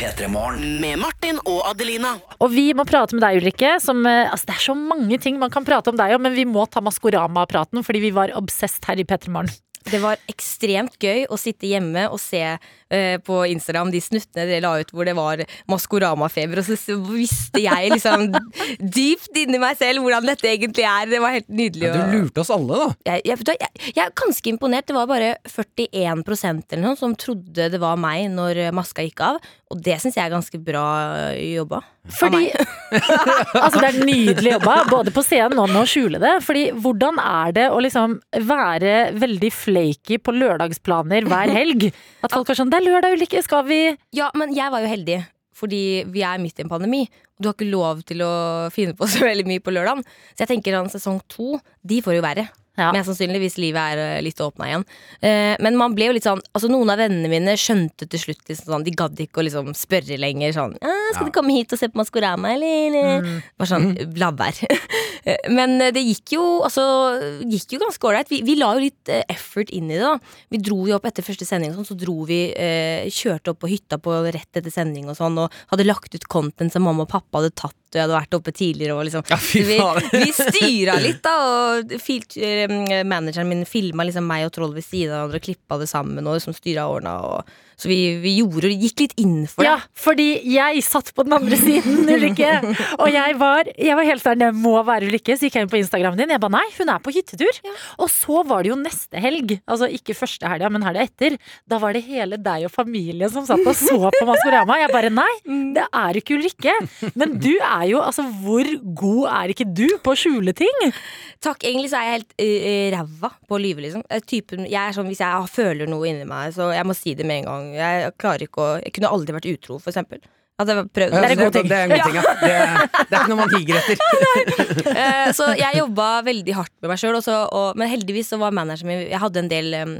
Med Martin og Adelina. Og vi må prate med deg, Ulrikke. Som, eh, altså, det er så mange ting man kan prate om deg om, men vi må ta Maskorama-praten fordi vi var obsessed her i P3 Morgen. Det var ekstremt gøy å sitte hjemme og se uh, på Instagram de snuttene dere la ut hvor det var Maskorama-feber, og så visste jeg liksom dypt inni meg selv hvordan dette egentlig er. Det var helt nydelig. Ja, du lurte oss alle, da. jeg, jeg, jeg, jeg er ganske imponert. Det var bare 41 eller noe som trodde det var meg når maska gikk av. Og det syns jeg er ganske bra eh, jobba. Fordi Altså, det er nydelig jobba, både på scenen og med å skjule det. Fordi hvordan er det å liksom være veldig flaky på lørdagsplaner hver helg? At folk er sånn 'Det er lørdag, Ulrikke, skal vi?' Ja, men jeg var jo heldig. Fordi vi er midt i en pandemi, og du har ikke lov til å finne på så veldig mye på lørdagen. Så jeg tenker sånn sesong to, de får jo verre. Ja. Mest sannsynlig hvis livet er eh, litt åpna igjen. Eh, men man ble jo litt sånn Altså Noen av vennene mine skjønte til slutt liksom sånn De gadd ikke å liksom spørre lenger sånn «Ah, 'Skal du komme hit og se på Maskorama, eller?' Bare sånn La være. men eh, det gikk jo Altså gikk jo ganske ålreit. Vi, vi la jo litt effort inn i det. da Vi dro jo opp etter første sending, og sånn, så dro vi eh, kjørte opp på hytta på rett etter sending og sånn, og hadde lagt ut content som mamma og pappa hadde tatt, jeg hadde vært oppe tidligere og liksom Ja, vi, vi styra litt, da, og eh, manageren min filma liksom meg og Troll ved siden av hverandre og klippa det sammen, og liksom styra årene. og så vi, vi gjorde gikk litt inn for det. Ja, fordi jeg satt på den andre siden, Ulrikke. Og jeg var, jeg var helt der, det må være Ulrikke. Så gikk jeg inn på Instagramen din. Jeg ba nei, hun er på hyttetur. Og så var det jo neste helg. Altså ikke første helga, men helga etter. Da var det hele deg og familien som satt og så på Maskorama. Jeg bare nei, det er ikke Ulrikke. Men du er jo altså Hvor god er ikke du på å skjule ting? Takk, egentlig så er jeg helt uh, ræva på å lyve, liksom. Eh, Typen, jeg er sånn, Hvis jeg føler noe inni meg, så jeg må si det med en gang. Jeg klarer ikke å Jeg kunne aldri vært utro, for eksempel. Jeg prøvd Ja, er en god ting. Det er god ting, ja. Det, det er ikke noe man higer etter. uh, så jeg jobba veldig hardt med meg sjøl, men heldigvis så var manageren min Jeg hadde en del um,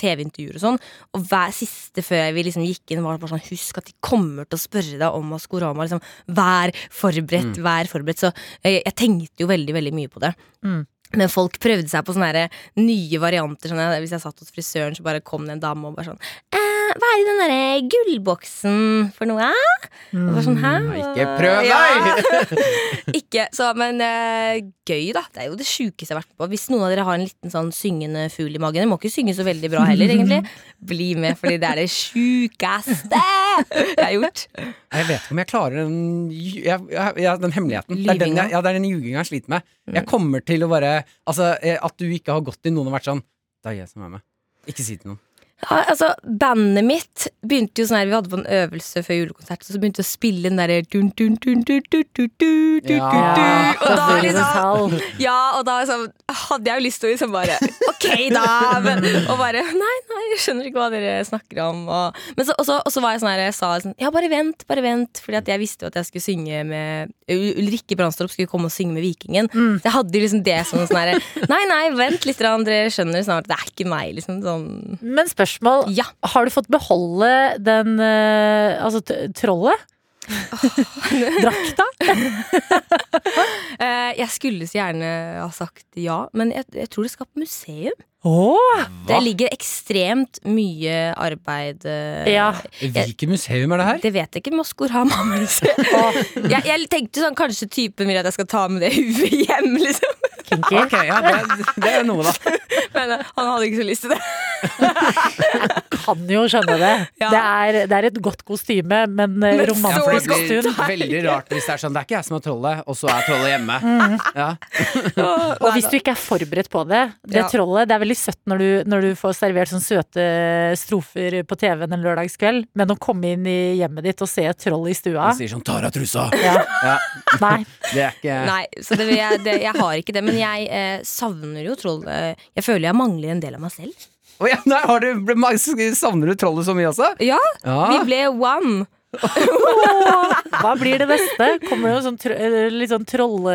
TV-intervjuer og sånn, og hver siste før vi liksom gikk inn, var det bare sånn Husk at de kommer til å spørre deg om Maskorama. Liksom, vær forberedt, vær forberedt. Så uh, jeg tenkte jo veldig, veldig mye på det. Mm. Men folk prøvde seg på sånne nye varianter. Sånn, hvis jeg satt hos frisøren, så bare kom det en dame og bare sånn eh, Hva er i den derre gullboksen for noe? Mm, sånn? Ikke prøv Ja. Ikke, så, men eh, gøy, da. Det er jo det sjukeste jeg har vært på. Hvis noen av dere har en liten sånn syngende fugl i magen Dere må ikke synge så veldig bra heller, egentlig. Bli med, fordi det er det sjukeste jeg har gjort. Jeg vet ikke om jeg klarer den, jeg, jeg, jeg, den hemmeligheten. Det er den, Lyvinga. jeg, ja, det er den ljuginga jeg sliter med. Jeg kommer til å bare Altså, eh, At du ikke har gått til noen og vært sånn Det er jeg som er med. Ikke si til noen. Ja, altså, Bandet mitt begynte jo sånn her Vi hadde på en øvelse før julekonsert, så begynte vi å spille den derre ja, Og da liksom Ja, og da liksom, hadde jeg jo lyst til å liksom bare Ok, da! Men, og bare Nei, nei, jeg skjønner ikke hva dere snakker om. Og, men så, og så, og så var jeg sånn her Jeg sa sånn Ja, bare vent, bare vent. Fordi at jeg visste jo at jeg skulle synge med Ulrikke Brandstorp skulle komme og synge med Vikingen. Mm. Så jeg hadde jo liksom det som sånn herre Nei, nei, vent litt, dere skjønner snart. Det er ikke meg, liksom. Sånn. Men spørsmål ja. har du fått beholde den eh, Altså trollet? Drakta? Eh, jeg skulle så gjerne ha sagt ja, men jeg, jeg tror det skal på museum. Oh, Det ligger ekstremt mye arbeid eh, Ja. Hvilket museum er det her? Det vet jeg ikke. Maskorama museum. jeg, jeg tenkte sånn, kanskje typen vil at jeg skal ta med det huet hjem, liksom. kinky. Ok, ja, det, det er noe, da. Men eh, han hadde ikke så lyst til det. Kan jo skjønne det. Ja. Det, er, det er et godt kostyme, men, eh, Men romantisk stund. veldig rart hvis det er sånn Det er ikke jeg som er trollet, og så er trollet hjemme. Ja. Og hvis du ikke er forberedt på det Det Ja. trollet, det er veldig søtt når du, når du får servert sånne søte strofer på TV-en en lørdagskveld, men å komme inn i hjemmet ditt og se et troll i stua Han sier sånn 'tar av trusa'. ja. Ja, Nei. det er ikke Nei, så det, jeg, det, jeg har ikke det. Men jeg eh, savner jo troll. Eh, jeg føler jeg mangler en del av meg selv. Å ja, nei, har du, Savner du trollet så mye også? Ja, Ja. vi ble one. Hva blir det neste? Kommer det noe sånn eh, litt sånn trolle...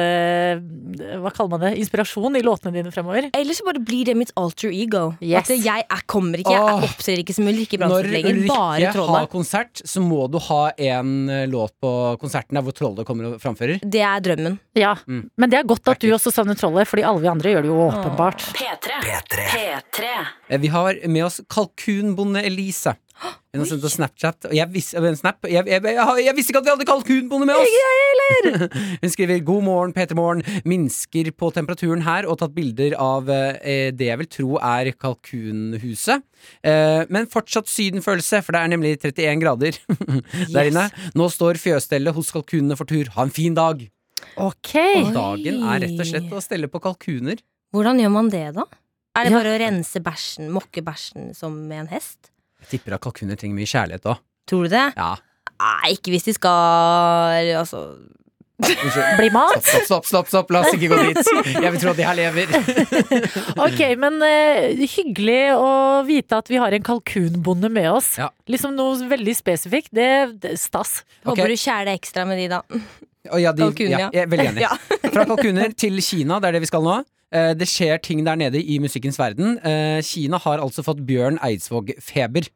Hva kaller man det? Inspirasjon i låtene dine fremover? Eller så bare blir det mitt alter ego. Yes. At jeg er, kommer ikke, jeg Åh. opptrer ikke som Ulrikke lenger. Bare Ulrikke har konsert, så må du ha en eh, låt på konserten der hvor trollet kommer og framfører. Det er drømmen. Ja, Mm. men det er godt at du også savner trollet, fordi alle vi andre gjør det jo åpenbart. P3. P3. P3. Eh, Vi har med oss kalkunbonde Elise. Hun har sendt oss Snapchat. Og jeg, vis, snap. Jeg, jeg, jeg, visste ikke at vi hadde kalkunbonde med oss! Hun skriver 'God morgen, Peter Morgen'. Minsker på temperaturen her og tatt bilder av eh, det jeg vil tro er kalkunhuset. Eh, men fortsatt sydenfølelse, for det er nemlig 31 grader der inne. Nå står fjøsstellet hos kalkunene for tur. Ha en fin dag! Ok. Dagen er rett og slett å stelle på kalkuner. Hvordan gjør man det, da? Er det Ja. bare å rense bæsjen, mokke bæsjen som med en hest? Jeg tipper at kalkuner trenger mye kjærlighet òg. Tror du det? Ja. Nei, ikke hvis de skal Altså bli mat? Stopp, stopp, stopp, stopp, la oss ikke gå dit. Jeg vil tro at de her lever. Ok, men uh, hyggelig å vite at vi har en kalkunbonde med oss. Ja. Liksom noe veldig spesifikt. Det, det er stas. Okay. Håper du kjæler ekstra med de, da. Oh, ja, de, kalkuner, ja, ja. jeg er veldig enig. Ja. Fra kalkuner til Kina, det er det vi skal nå. Eh, Det skjer ting der nede i musikkens verden. Eh, Kina har altså fått Bjørn Eidsvåg-feber.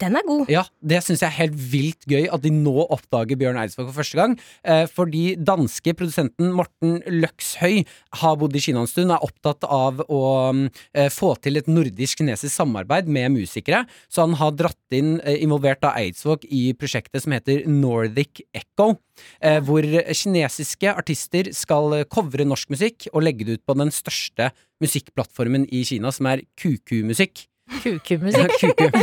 Den er god. Ja, det syns jeg er helt vilt gøy at de nå oppdager Bjørn Eidsvåg for første gang. Eh, fordi danske produsenten Morten Løkshøy har bodd i Kina en stund, er opptatt av å mm, eh, få til et nordisk-kinesisk samarbeid med musikere. Så han har dratt inn, eh, involvert av Eidsvåg i prosjektet som heter Nordic Echo. Eh, hvor kinesiske artister skal covre norsk musikk og legge det ut på den største musikkplattformen i Kina, som er QQ-musikk. Kukumusikk. Kuku.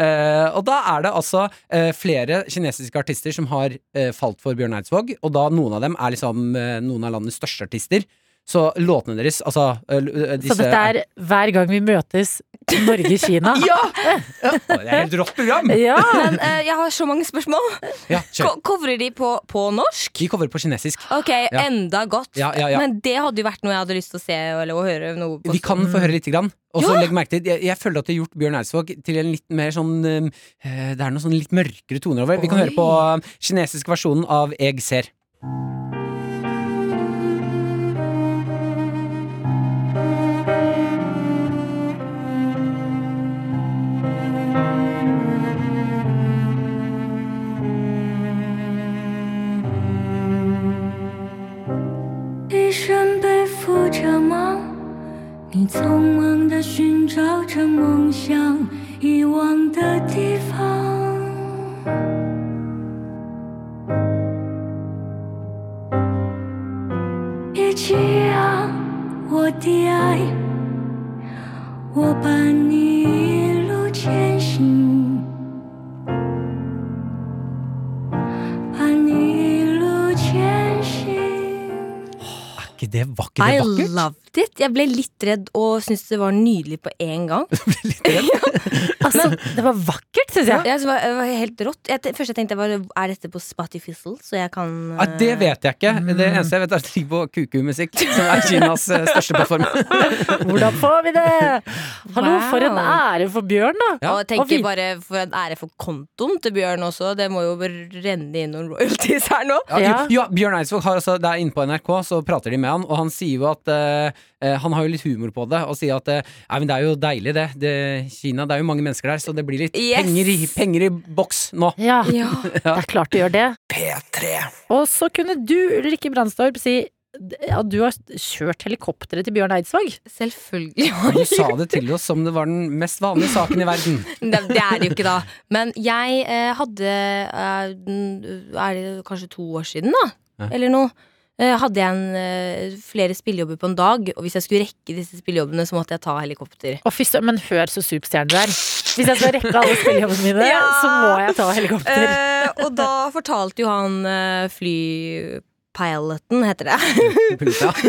Eh, og da er det altså uh, flere kinesiske artister som har uh, falt for Bjørn Eidsvåg, og da noen av dem er liksom noen av landets største artister. Så låtene deres, altså eh, eh, Så dette er hver gang vi møtes Norge-Kina. Ja! Det er et helt rått program! Ja! Men uh, jeg har så mange spørsmål. Ja, Covrer de på, på norsk? De coverer på kinesisk. Ok, enda godt. Ja, ja, ja. Men det hadde jo vært noe jeg hadde lyst til å se eller å høre noe på. Vi kan få høre lite grann. Og så Ja. legg merke til jeg, jeg føler at de har gjort Bjørn Eidsvåg til en litt mer sånn uh, Det er noen sånn litt mørkere toner over. Vi kan Oi. høre på eh, kinesisk versjonen av Eg ser. 一生背负着梦，你匆忙地寻找着梦想遗忘的地方。别这样，我的爱，我伴你 Er ikke det vakkert? I Det vakkert. Jeg ble litt redd og syntes det var nydelig på en gang. Altså, det var vakkert, syns jeg. Ja, så var, det var helt rått. Jeg, først jeg tenkte jeg var, Er dette på Spotify, så jeg kan Nei, det vet jeg ikke. Det eneste jeg vet, er at det ligger på Kuku-musikk, som er Kinas eh, største plattform. Hvordan får vi det? Hallo, Wow. for en ære for Bjørn, da. Ja, Og tenker og vi- bare for en ære for kontoen til Bjørn også. Det må jo renne inn noen royalties her nå. Ja, Ja. ja, Bjørn Eidsvåg har altså, det er inne på NRK, så prater de med han, og han sier jo at eh, eh, Han har jo litt humor på det, og sier at ja, men det er jo deilig, det. det. Kina, det er jo mange mennesker der, så det blir litt Yes! penger, i, penger i boks nå. Ja, Ja. det er klart det gjør det. P3. Og så kunne du, Ulrikke Brandstorp, si ja, du har kjørt helikopteret til Bjørn Eidsvåg? Selvfølgelig. Du sa det til oss som det var den mest vanlige saken i verden. Det, det er det jo ikke, da. Men jeg eh, hadde eh, Er det kanskje to år siden, da? Ja. Eller noe. Eh, hadde jeg en, eh, flere spillejobber på en dag, og hvis jeg skulle rekke disse spillejobbene, så måtte jeg ta helikopter. Oh, fys, men hør så superstjerne du er. Hvis jeg skal rekke alle spillejobbene mine, Ja. så må jeg ta helikopter. Eh, og da fortalte jo han uh, flypiloten, heter det. Pilota.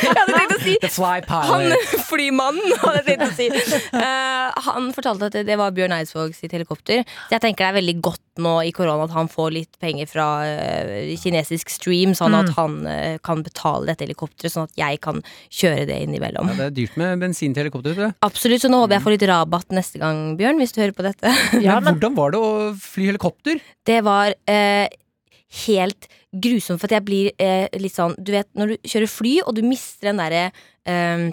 jeg hadde tenkt å si The Fly Han flymannen, hadde jeg tenkt å si. Uh, han fortalte at det, var Bjørn Eidsvåg sitt helikopter. Så jeg tenker det er veldig godt nå i korona at han får litt penger fra uh, kinesisk stream, sånn at Mm. han uh, kan betale dette helikopteret, sånn at jeg kan kjøre det innimellom. Ja, det er dyrt med bensin til helikopter. tror jeg. Absolutt, så nå håper jeg får litt rabatt neste gang, Bjørn, hvis du hører på dette. Ja, Men hvordan var det å fly helikopter? Det var eh, helt grusomt, for jeg blir eh, litt sånn Du vet når du kjører fly, og du mister den derre eh,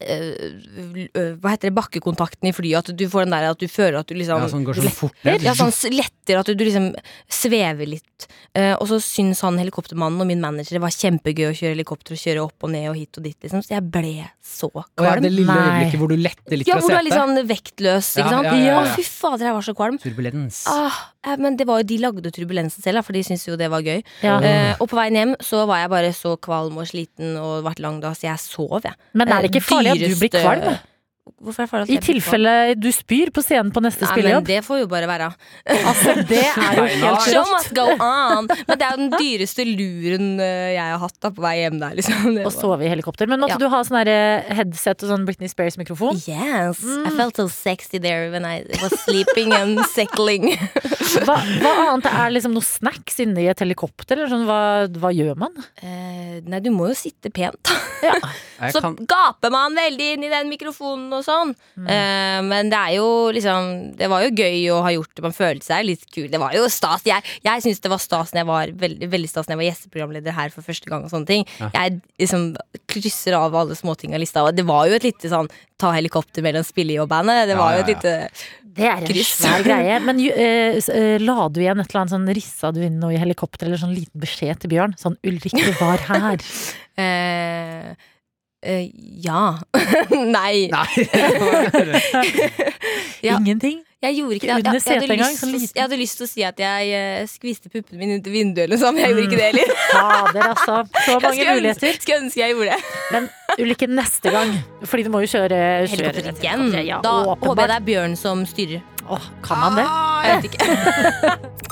Hva heter det, bakkekontakten i flyet. At du får den der at du føler at du liksom Ja, sånn går sånn fort ned. ja, sånn letter at du, du liksom svever litt. Uh, og så syns han helikoptermannen og min manager det var kjempegøy å kjøre helikopter og kjøre opp og ned og hit og dit, liksom. Så jeg ble så Og ja, det lille øyeblikket hvor du letter litt Ja, fra hvor du er litt sånn vektløs, ikke Ja, sant. ja, ja, ja. Fy fader, jeg var så kvalm. Turbulens. Ah, eh, men det var jo, de lagde turbulensen selv, for de syntes jo det var gøy. ja. Eh, og på veien hjem så var jeg bare så kvalm og sliten og vært lang da, så jeg sov, jeg. Men er det ikke farlig at du blir kvalm? Hvorfor er det at I jeg blir tilfelle du spyr på scenen på neste Nei, men spillejobb. det får jo bare være. Altså, det er jo helt Show rått. go on! Men det er jo den dyreste luren eh, jeg har hatt da på vei hjem der, liksom. Det Å var- sove i helikopter. Men måtte Ja. du ha sånn der headset og sånn Britney Spears-mikrofon? Yes, Mm. I felt so sexy there when I was sleeping and settling. Hva, hva annet er liksom noe snacks inne i et helikopter? Eller sånn, hva, hva gjør man? Eh, nei, du må jo sitte pent, da. Så kan, gaper man veldig inn i den mikrofonen og sånn. Mm. Uh, men det er jo liksom Det var jo gøy å ha gjort det. Man følte seg litt kul. Det var jo stas. Jeg, jeg syns det var stas når jeg var veldig, veldig stas når jeg var gjesteprogramleder her for første gang. og sånne ting Ja. Jeg liksom krysser av alle småting av lista. Og det var jo et lite sånn ta helikopter mellom spillejobbene. Det Ja, var jo et lite Det er en Kryss. svær greie. Men uh, la du igjen et eller annet sånn Rissa du inn noe i helikopter, eller sånn liten beskjed til Bjørn? Sånn 'Ulrikke var her'. eh, eh, Ja. Nei. nei. Ja. Ingenting. Jeg gjorde ikke det. Jeg, Jeg, jeg, hadde lyst, sånn jeg hadde lyst til å si at jeg uh, skviste puppene mine ut vinduet, eller noe sånt, men jeg gjorde ikke det heller. Fader, altså. Så mange Jeg skulle muligheter. ønske, skulle ønske jeg gjorde det. Men Ulrikke, neste gang Fordi du må jo kjøre, kjøre Helikopter igjen. Ja, da håper jeg det er Bjørn som styrer. Åh, kan han det? Jeg vet ikke.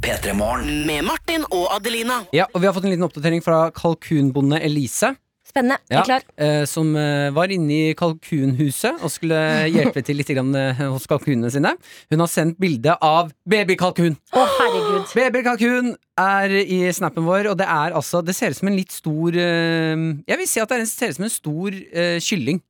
P3 Morgen. Med Martin og Adelina. Ja, og vi har fått en liten oppdatering fra kalkunbonde Elise. Spennende. Jeg er klar. eh, som eh, var inne i kalkunhuset og skulle hjelpe til litt grann, eh, hos kalkunene sine. Hun har sendt bilde av babykalkun. Å, herregud. Babykalkun er i snappen vår, og det er altså Det ser ut som en litt stor Jeg vil si at det er ser ut som en stor uh, kylling.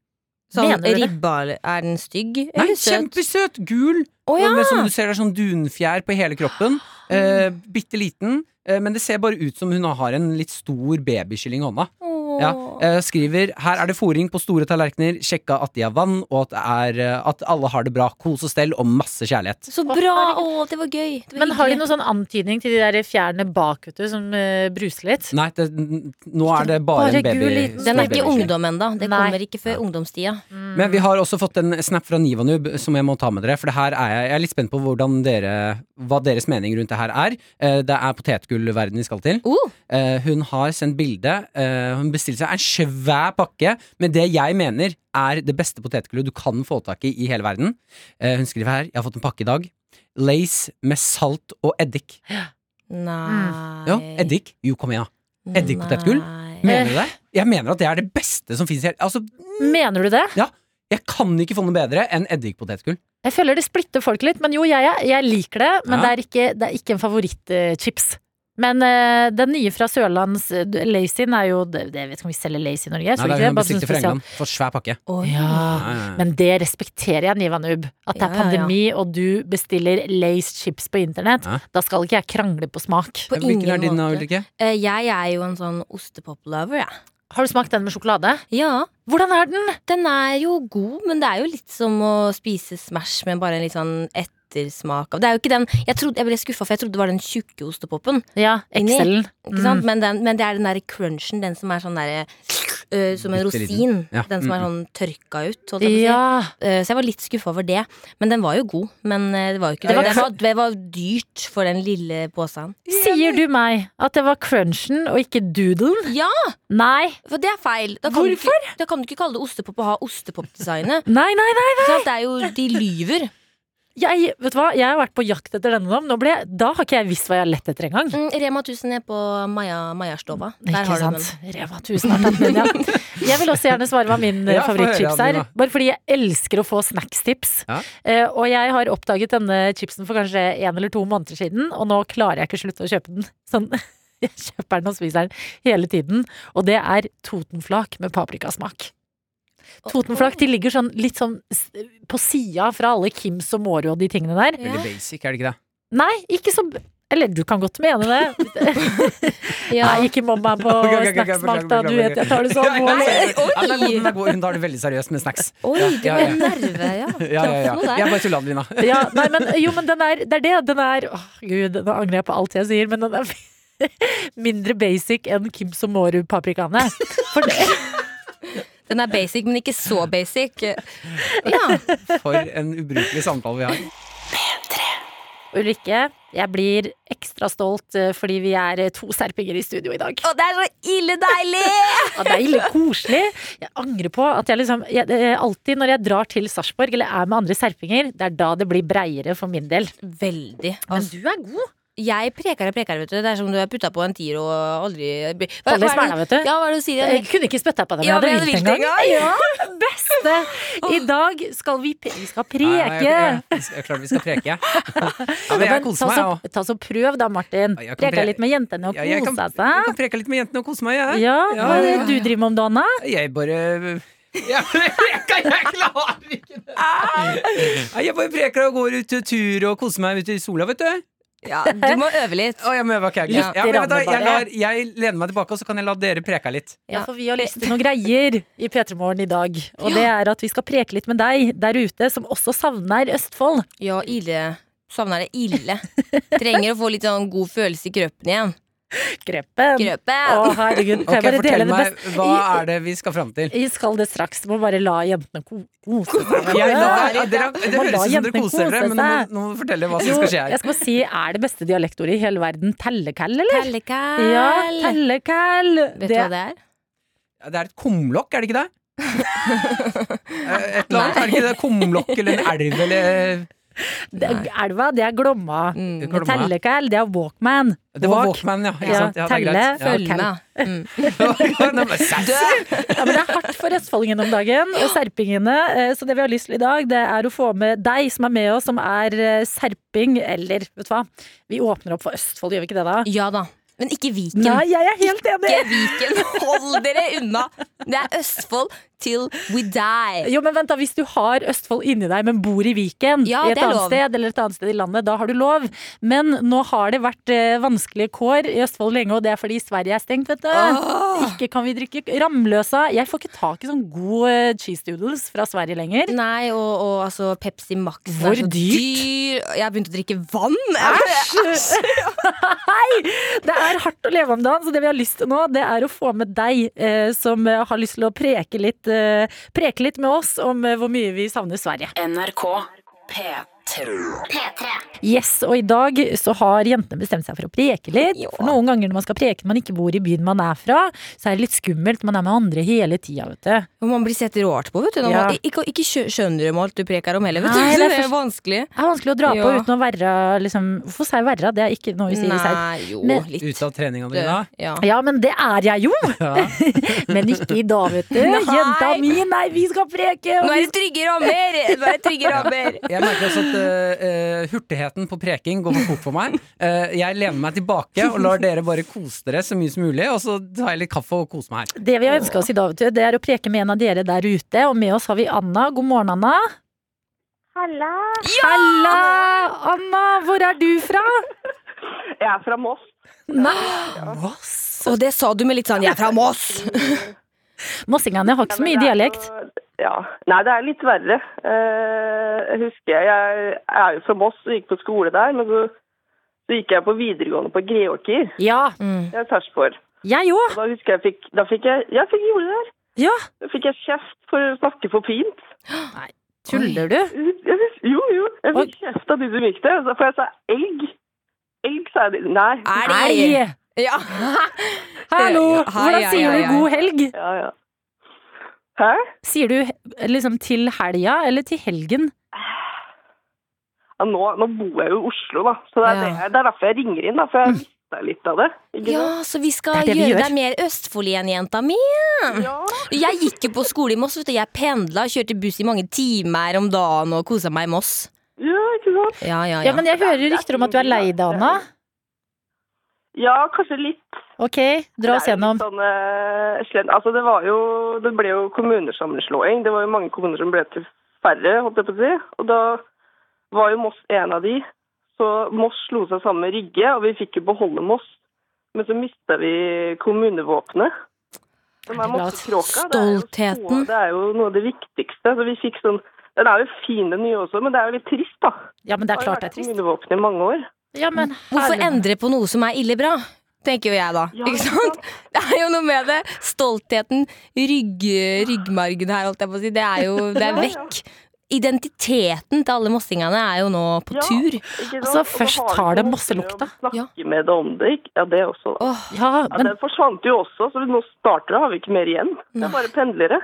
Sånn ribba, er den stygg Nei, søt? kjempesøt! Gul. Oh, ja! Med, som du ser, det er sånn dunfjær på hele kroppen. Eh, Bitte liten. eh, Men det ser bare ut som hun har en litt stor babykylling i hånda. Ja, eh, skriver Her er det fòring på store tallerkener, sjekka at de har vann, og at, det er, eh, at alle har det bra. Kos og stell og masse kjærlighet. Så bra! Å, det var gøy. Det var Men har de noen sånn antydning til de der fjærene bak, vet du, som uh, bruser litt? Nei, det, nå er det bare, Bare en baby. gul Den er ikke ungdom ennå. Det Nei. kommer ikke før ungdomstida. Men vi har også fått en snap fra Nivanub som jeg må ta med dere. For det her er jeg, jeg er litt spent på hvordan dere, hva deres mening rundt det her er. Det er potetgullverden vi skal til. Uh, Hun har sendt bilde. Hun Hun bestilte seg en svær pakke med det jeg mener er det beste potetgullet du kan få tak i i hele verden. Eh, Hun skriver her 'Jeg har fått en pakke i dag'. Lace med salt og eddik. nei Ja, eddik. Jo, kom igjen, da. Eddikpotetgull? Mener du det? Jeg mener at det er det beste som fins i hele Altså, Mener du det? jeg kan ikke få noe bedre enn eddikpotetgull. Jeg føler det splitter folk litt, men jo, jeg, jeg liker det. Men Ja. det, er ikke, det er ikke en favorittchips. Men uh, den nye fra Sørlands uh, Lacyn er jo Jeg vet ikke om vi selger Lazy i Norge. Så Nei, det er hun bestilte fra. England. For svær pakke. Oh, Ja. Ja, ja, ja. Men det respekterer jeg, Nivanub. At det er Ja, ja, ja. pandemi, og du bestiller Lace chips på internett. Ja. Da skal ikke jeg krangle på smak. På Hvilken ingen er din, måte. Ulrikke? Uh, Jeg er jo en sånn ostepop-lover, jeg. Har du smakt den med sjokolade? Ja. Hvordan er den? Den er jo god, men det er jo litt som å spise Smash med bare en litt sånn ett ettersmak av Det er jo ikke den Jeg, trodde, jeg ble skuffa, for jeg trodde det var den tjukke ostepopen. Ja, Inni. Excel. Ikke sant? Men, den, men det er den derre crunchen, den som er sånn derre øh, Som en rosin. Ja. Den som er Mm, sånn tørka ut. Holdt jeg på å si. Ja. uh, Så jeg var litt skuffa over det. Men den var jo god. Men eh, det var jo ikke Det var det. Det var, det var dyrt for den lille posen. Sier du meg at det var crunchen og ikke doodlen? Ja, Nei. for det er feil. Da kan Du ikke, da kan du ikke kalle det ostepop og ha ostepopdesignet. Nei, nei, nei. nei. Det er jo De lyver. Jeg, vet du hva? jeg har vært på jakt etter denne nå. ble da har ikke jeg visst hva jeg har lett etter engang. Mm, Rema 1000 er på Maja, Majastova. Der Ikke har du den. sant? Rema 1000 har tatt den, ja. Jeg vil også gjerne svare hva min eh, Ja, favorittchips er. Bare fordi jeg elsker å få snackstips. Ja. Uh, og jeg har oppdaget denne chipsen for kanskje en eller to måneder siden, og nå klarer jeg ikke å slutte å kjøpe den. Sånn, jeg kjøper den og spiser den hele tiden. Og det er Totenflak med paprikasmak. Totenflak de ligger sånn litt sånn på sida fra alle Kims og Moro og de tingene der. Veldig basic, er det ikke det? Nei, ikke så Eller du kan godt mene det. Ja. Nei, ikke mobb meg på snacksmak, da. Du vet jeg tar det så Ja, ja, alvorlig. ja, ja. Ja, er er. Hun tar det veldig seriøst med snacks. Oi, du det ja, var en nerve, ja. Ja, ja, ja. Jeg bare tulla, Adelina. Ja, nei, men jo, men den er, det er det. Den er Åh, gud, nå angrer jeg på alt jeg sier, men den er mindre basic enn Kims og Moru-paprikaene. For det, Den er basic, men ikke så basic. Ja. For en ubrukelig samtale vi har. Ulrikke, jeg blir ekstra stolt eh, fordi vi er eh, to serpinger i studio i dag. Å, det er så ille deilig! ja, det er ille koselig. Jeg angrer på at jeg liksom jeg, Alltid når jeg drar til Sarpsborg eller er med andre serpinger, det er da det blir breiere for min del. Veldig. Men du er god. Jeg preker og preker, vet du. Det er som om du har putta på en tier og aldri Hva, hva er det- vet du. Ja, hva er det du sier? Jeg kunne ikke spytta på. Ja, jeg hadde vilt en gang. Ja, beste! I dag skal vi, vi skal preke. ja. Jeg er klar vi skal preke. Ja, men jeg koser ta meg, så, jeg òg. ta så prøv da, Martin. Preka litt med jentene og kose seg. Jeg kan preke litt med jentene og kose meg, jeg. Ja, Ja, hva er det du driver med om dagen, da? Jeg bare jeg preker, jeg klarer ikke det! Jeg bare preker og går ut tur og koser meg ute i sola, vet du. Ja, du må øve litt. oh, jeg må øve, okay. Litt Ja, men da, jeg, lar, jeg lener meg tilbake, og så kan jeg la dere preke litt. Ja, for vi har lyst til noen greier i P3 Morgen i dag. Og det er at vi skal preke litt med deg der ute, som også savner Østfold. Ja, ille. Savner det ille. Trenger å få litt sånn god følelse i kroppen igjen. Grøpen. Grepen. Å, herregud. Kan Ok, jeg bare Fortell dele det meg, hva er det vi skal fram til? Jeg skal det straks. Må bare la jentene kose seg. Ja, dere, det høres ut som dere koser dere, men nå må, du fortelle hva som Jo, skal skje her. jeg skal bare si, er det beste dialektordet i hele verden tellekall, eller? Tellekall. Ja, tellekall. Vet du hva det er? Ja, Det er et kumlokk, er det ikke det? Eh, Et eller annet, er det ikke det? Kumlokk eller en elv eller det, elva, det er Glomma. Mm. Glomma. Tellekall, det er Walkman. Det var Walkman, ja. Ikke Ja, sant? Ja, telle, greit. Ja. Følg Kall. med. Mm. Ja, men det er hardt for østfoldingene om dagen, og serpingene. eh, Så det vi har lyst til i dag, det er å få med deg som er med oss, som er eh, serping, eller vet du hva? Vi åpner opp for Østfold, gjør vi ikke det da? Ja da. Men ikke Viken. Nei, jeg er helt enig! Ikke Viken. Hold dere unna. Det er Østfold till we die. Jo, men vent da, Hvis du har Østfold inni deg, men bor i Viken, Ja, i et annet sted eller et annet sted i landet, da har du lov. Men nå har det vært eh, vanskelige kår i Østfold lenge, og det er fordi Sverige er stengt, vet du. Ikke kan vi drikke Ramløsa. Jeg får ikke tak i sånn god eh, cheese doodles fra Sverige lenger. Nei, og, og altså Pepsi Max Hvor er så dyrt? dyr. Jeg har begynt å drikke vann. Æsj! Hei! Det er hardt å leve om dagen, så det vi har lyst til nå, det er å få med deg eh, som eh, har lyst til å preke litt, eh, preke litt med oss om eh, hvor mye vi savner Sverige. NRK P3. Yes, og i dag så har jentene bestemt seg for å preke litt. Jo. For noen ganger når man skal preke når man ikke bor i byen man er fra, så er det litt skummelt. Man er med andre hele tida, vet du. Og man blir sett rart på, vet du. Ja. man, ikke, ikke skjø- skjønner de alt du preker om heller, vet du. Nei, det er det er vanskelig. Det er vanskelig å dra på uten å være liksom Hvorfor sier jeg verra? Det er ikke noe vi sier i. Men- Ute av treninga di, da? Ja. Ja, men det er jeg jo! Men ikke i dag, vet du. Nei. Jenta mi, nei, vi skal preke! Og Nå er det trygge rammer! Nå er det trygge rammer. Jeg merker også at eh, eh, hurtigheten på preking går for fort for meg. Uh, jeg lener meg tilbake og lar dere bare kose dere så mye som mulig, og så tar jeg litt kaffe og koser meg her. Det vi har ønska oss i dag, det er å preke med en av dere der ute. Og med oss har vi Anna. God morgen, Anna. Halla! Halla! Anna, hvor er du fra? Jeg er fra Moss. Nei, Moss. Og det sa du med litt sånn 'jeg er fra Moss'. Mossingene har ikke så mye dialekt. Ja. Nei, det er litt verre. Eh, jeg husker jeg, jeg er jo fra Moss og gikk på skole der, men så, så gikk jeg på videregående på Greåker. Ja, Mm. Jeg er Sarpsborg. jeg òg. Da husker jeg fikk, da fikk jeg, jeg fikk gjorde der. Ja. Da fikk jeg kjeft for å snakke for fint. Tuller du? Jo, jo, jeg fikk kjeft av de som gikk der. For jeg sa elg. Elg, sa jeg. Nei. Nei! Ja. Hallo! Hvordan sier du god helg? Ja, ja. Hæ? Sier du liksom til helga eller til helgen? Ja, nå, nå bor jeg jo i Oslo, da. Så det er, Ja. det, det er derfor jeg ringer inn, da. For jeg visste mista litt av det. Ikke ja, det? så vi skal Det det vi gjøre gjør. deg mer Østfold igjen, jenta mi. Ja. Jeg gikk jo på skole i Moss. Vet du. Jeg pendla, kjørte buss i mange timer om dagen og kosa meg i Moss. ja, ikke sant? Ja, ja, Ja, ja. men jeg hører rykter om at du er lei deg, Anna. Ja, kanskje litt. Ok, dra oss Det gjennom. Sånn, uh, altså, det var jo Det ble jo kommunesammenslåing. Det var jo mange kommuner som ble til færre, holdt jeg på å si. Og da var jo Moss en av de. Så Moss slo seg sammen med Rygge, og vi fikk jo beholde Moss. Men så mista vi kommunevåpenet. Mossekråka. det er jo så- Stoltheten. Det er jo noe av det viktigste. Så vi fikk sånn Den er jo fin, den nye også, men det er jo litt trist, da. Ja, men det er har klart det er vært trist. kommunevåpen i mange år. Ja, men Hvorfor endre på noe som er ille bra? Tenker jo jeg da. Ja, ikke sant? Det er jo noe med det. Stoltheten, rygg, ryggmargen her, holdt jeg på å si. Det er jo det er Ja, ja. vekk. Identiteten til alle mossingene er jo nå på Ja. tur. Altså, først har tar det noen mosselukta. Snakke med det om det, ikke? Ja, det også. Åh, Ja, Ja, men den forsvant jo også, så nå starter det, har vi ikke mer igjen. Det er bare pendlere.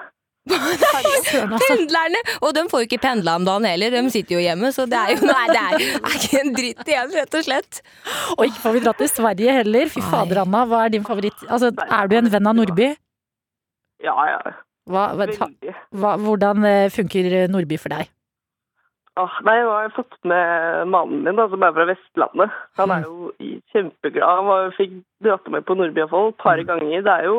pendlerne! Og de får jo ikke pendla om dagen heller, de sitter jo hjemme. Så det er jo nei, det er, er ikke en dritt igjen, rett og slett. Og ikke får vi dra til Sverige heller. Fy fader, Anna, hva er din favoritt? Altså, er du en venn av Nordby? Ja, ja. Hva, hva, hva, hvordan eh, funker Nordby for deg? Ah, nei, nå har jeg fått med mannen min, da, som er fra Vestlandet. Han er jo i- kjempeglad. Han fikk dratt med på Nordby et par ganger. Det er jo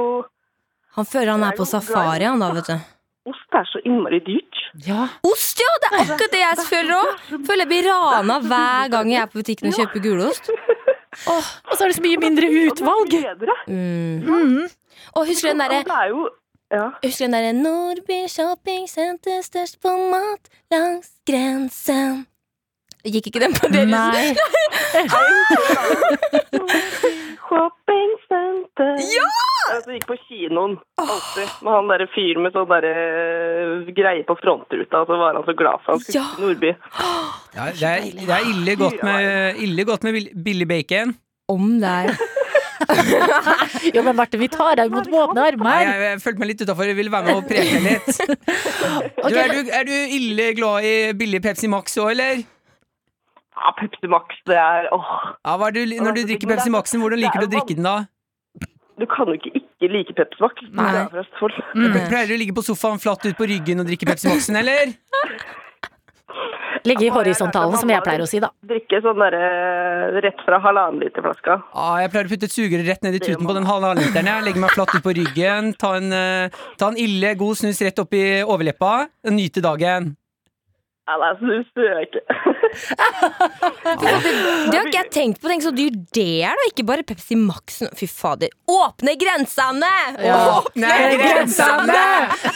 Han føler han er på safari, han da, vet du. Ost er så innmari dyrt. Ja, Ost, ja! Det er akkurat det jeg føler òg. Føler jeg blir rana hver gang jeg er på butikken og kjøper gulost. og så er det så mye mindre utvalg! Mm. Mm. Og husker du den derre er ja. Husker du den derre Nordby shoppingsenter størst på mat langs grensen? Gikk ikke den på deres? Nei. Shoppingcenter. Ja! Altså, gikk på kinoen alltid med han derre fyren med sånn derre greie på frontruta, og så var han så glad for han skulle Ja. til Nordby. Ja, det, er, det er ille godt med, ille godt med billig bacon. Om det er Jo, men Marte, vi tar deg imot med åpne armer. jeg, jeg følte meg litt utafor. Jeg ville være med og preke litt. Ok, Du, er, du, er du ille glad i billig Pepsi Max òg, eller? Ja, Pepsi Max, det er åh. Ja, hva er du, når du drikker Pepsi Maxen, hvordan liker du å drikke den da? Du kan jo ikke ikke like Pepsi Max. Nei. Du er fra Østfold. Mm. Pleier du å ligge på sofaen flatt ut på ryggen og drikke Pepsi Maxen, eller? Ligge i horisontalen, som jeg pleier å si, da. Drikke sånn derre rett fra halvannen liter flaska. Ja, jeg pleier å putte et sugerør rett ned i tuten på den halvannen literen. jeg. Legge meg flatt ut på ryggen, ta en, eh, ta en ille god snus rett opp i overleppa, nyte dagen. Ja, det ikke. Det har ikke jeg tenkt på. Tenk så dyr det er, da. Ikke bare Pepsi Max. Fy fader. Åpne grensene! Ja. Åpne grensene!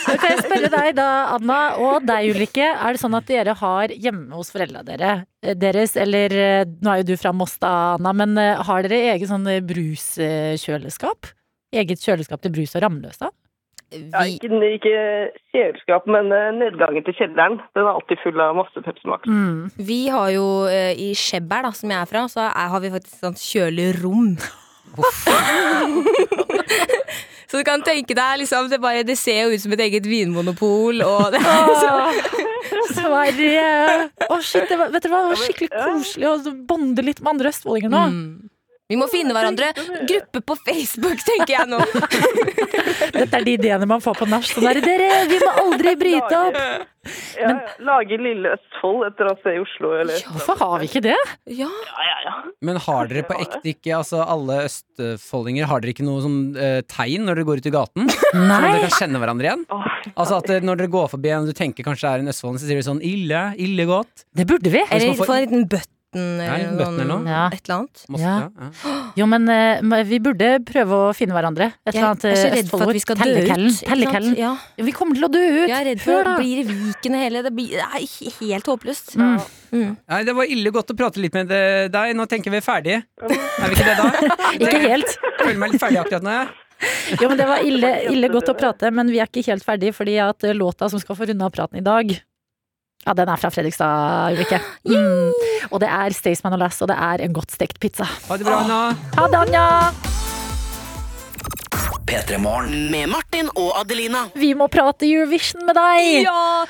Nå Kan jeg spørre deg da, Anna, og deg Ulrikke. Er det sånn at dere har hjemme hos foreldra dere, eh, deres, eller eh, nå er jo du fra Moss da, Anna, men eh, har dere eget sånn bruskjøleskap? Eget kjøleskap til brus og ramløs, Ja, Vi, ikke, ikke kjøleskap, men eh, nedgangen til kjelleren. Den er alltid full av masse Pepsi Max. Mm. vi har jo eh, i Skjebber, da, som jeg er fra, så er, har vi faktisk et sånt kjølig rom. så du kan tenke deg liksom, det, bare, det ser jo ut som et eget vinmonopol. Og det, Sverige! Å, shit, det var, vet du hva, det var skikkelig koselig å bonde litt med andre østfoldinger nå. mm. Vi må finne hverandre. Gruppe på Facebook, tenker jeg nå. Dette er de ideene man får på nach. Sånn der, dere, vi må aldri bryte opp! Ja, ja. Lage Lille Østfold etter å se i Oslo, eller Hvorfor har vi ikke det? Ja. Ja, ja, ja. Men har dere på ekte ikke, altså alle østfoldinger, har dere ikke noe sånn uh, tegn når dere går ut i gaten? Nei. Så dere kan kjenne hverandre igjen? Oh, Altså at eh, når dere går forbi en og du tenker kanskje det er en østfolding, så sier du sånn ille, ille godt. Det burde vi. Eller får- få en liten bøtte button eller noe. Ja. et eller annet. Måste, Ja. ja. Jo, men uh, vi burde prøve å finne hverandre. Et eller Jeg annet er så eh, redd for at vi skal dø ut. Tellekallen. Ja. Ja, vi kommer til å dø ut! Jeg er redd for Hør da. det blir vikende Viken hele Det blir er helt håpløst. Mm. Mm. Nei, det var ille godt å prate litt med deg. Nå tenker vi er ferdige. Er vi ikke det, da? Ikke helt. Jeg føler meg litt ferdig akkurat nå. jeg. Jo, men Det var ille, ille godt å prate, men vi er ikke helt ferdig, fordi at eh, låta som skal få runde av praten i dag ja, Den er fra Fredrikstad, Ulrikke. Mm. Og det er Staysman og Lass, og det er en godt stekt pizza. Ha det bra, Anna. Ha det, Anja! P3 Morgen. Med Martin og Adelina. Vi må prate Eurovision med deg! Ja!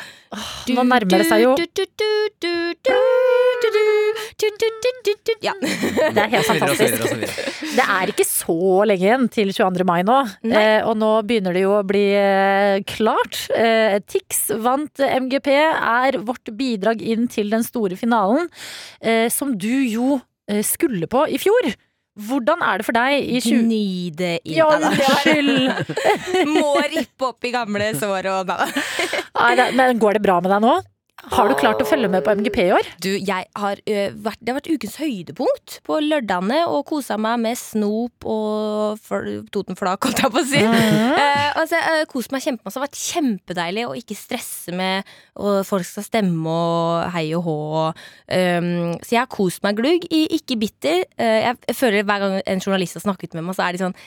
Nå nærmer det seg jo. Du, du, du, ja. Det er helt fantastisk. Det er ikke så lenge igjen til 22. mai nå. Eh, og nå begynner det jo å bli klart. Tix vant MGP, er vårt bidrag inn til den store finalen, som du jo skulle på i fjor. Hvordan er det for deg i 20... Gni det i ja, deg, da. Unnskyld! Må rippe opp i gamle sår og da. Men går det bra med deg nå? Har du klart å følge med på MGP i år? Du, jeg har ø, vært, Det har vært ukens høydepunkt på lørdagene og kosa meg med snop og Toten Totenflak, holdt jeg på å si. Eh, altså, jeg kost meg kjempemasse. Det har vært kjempedeilig å ikke stresse med og folk skal stemme og hei og hå. Um, så jeg har kost meg glugg. I, ikke bitter. Uh, jeg føler Hver gang en journalist har snakket med meg, så er de sånn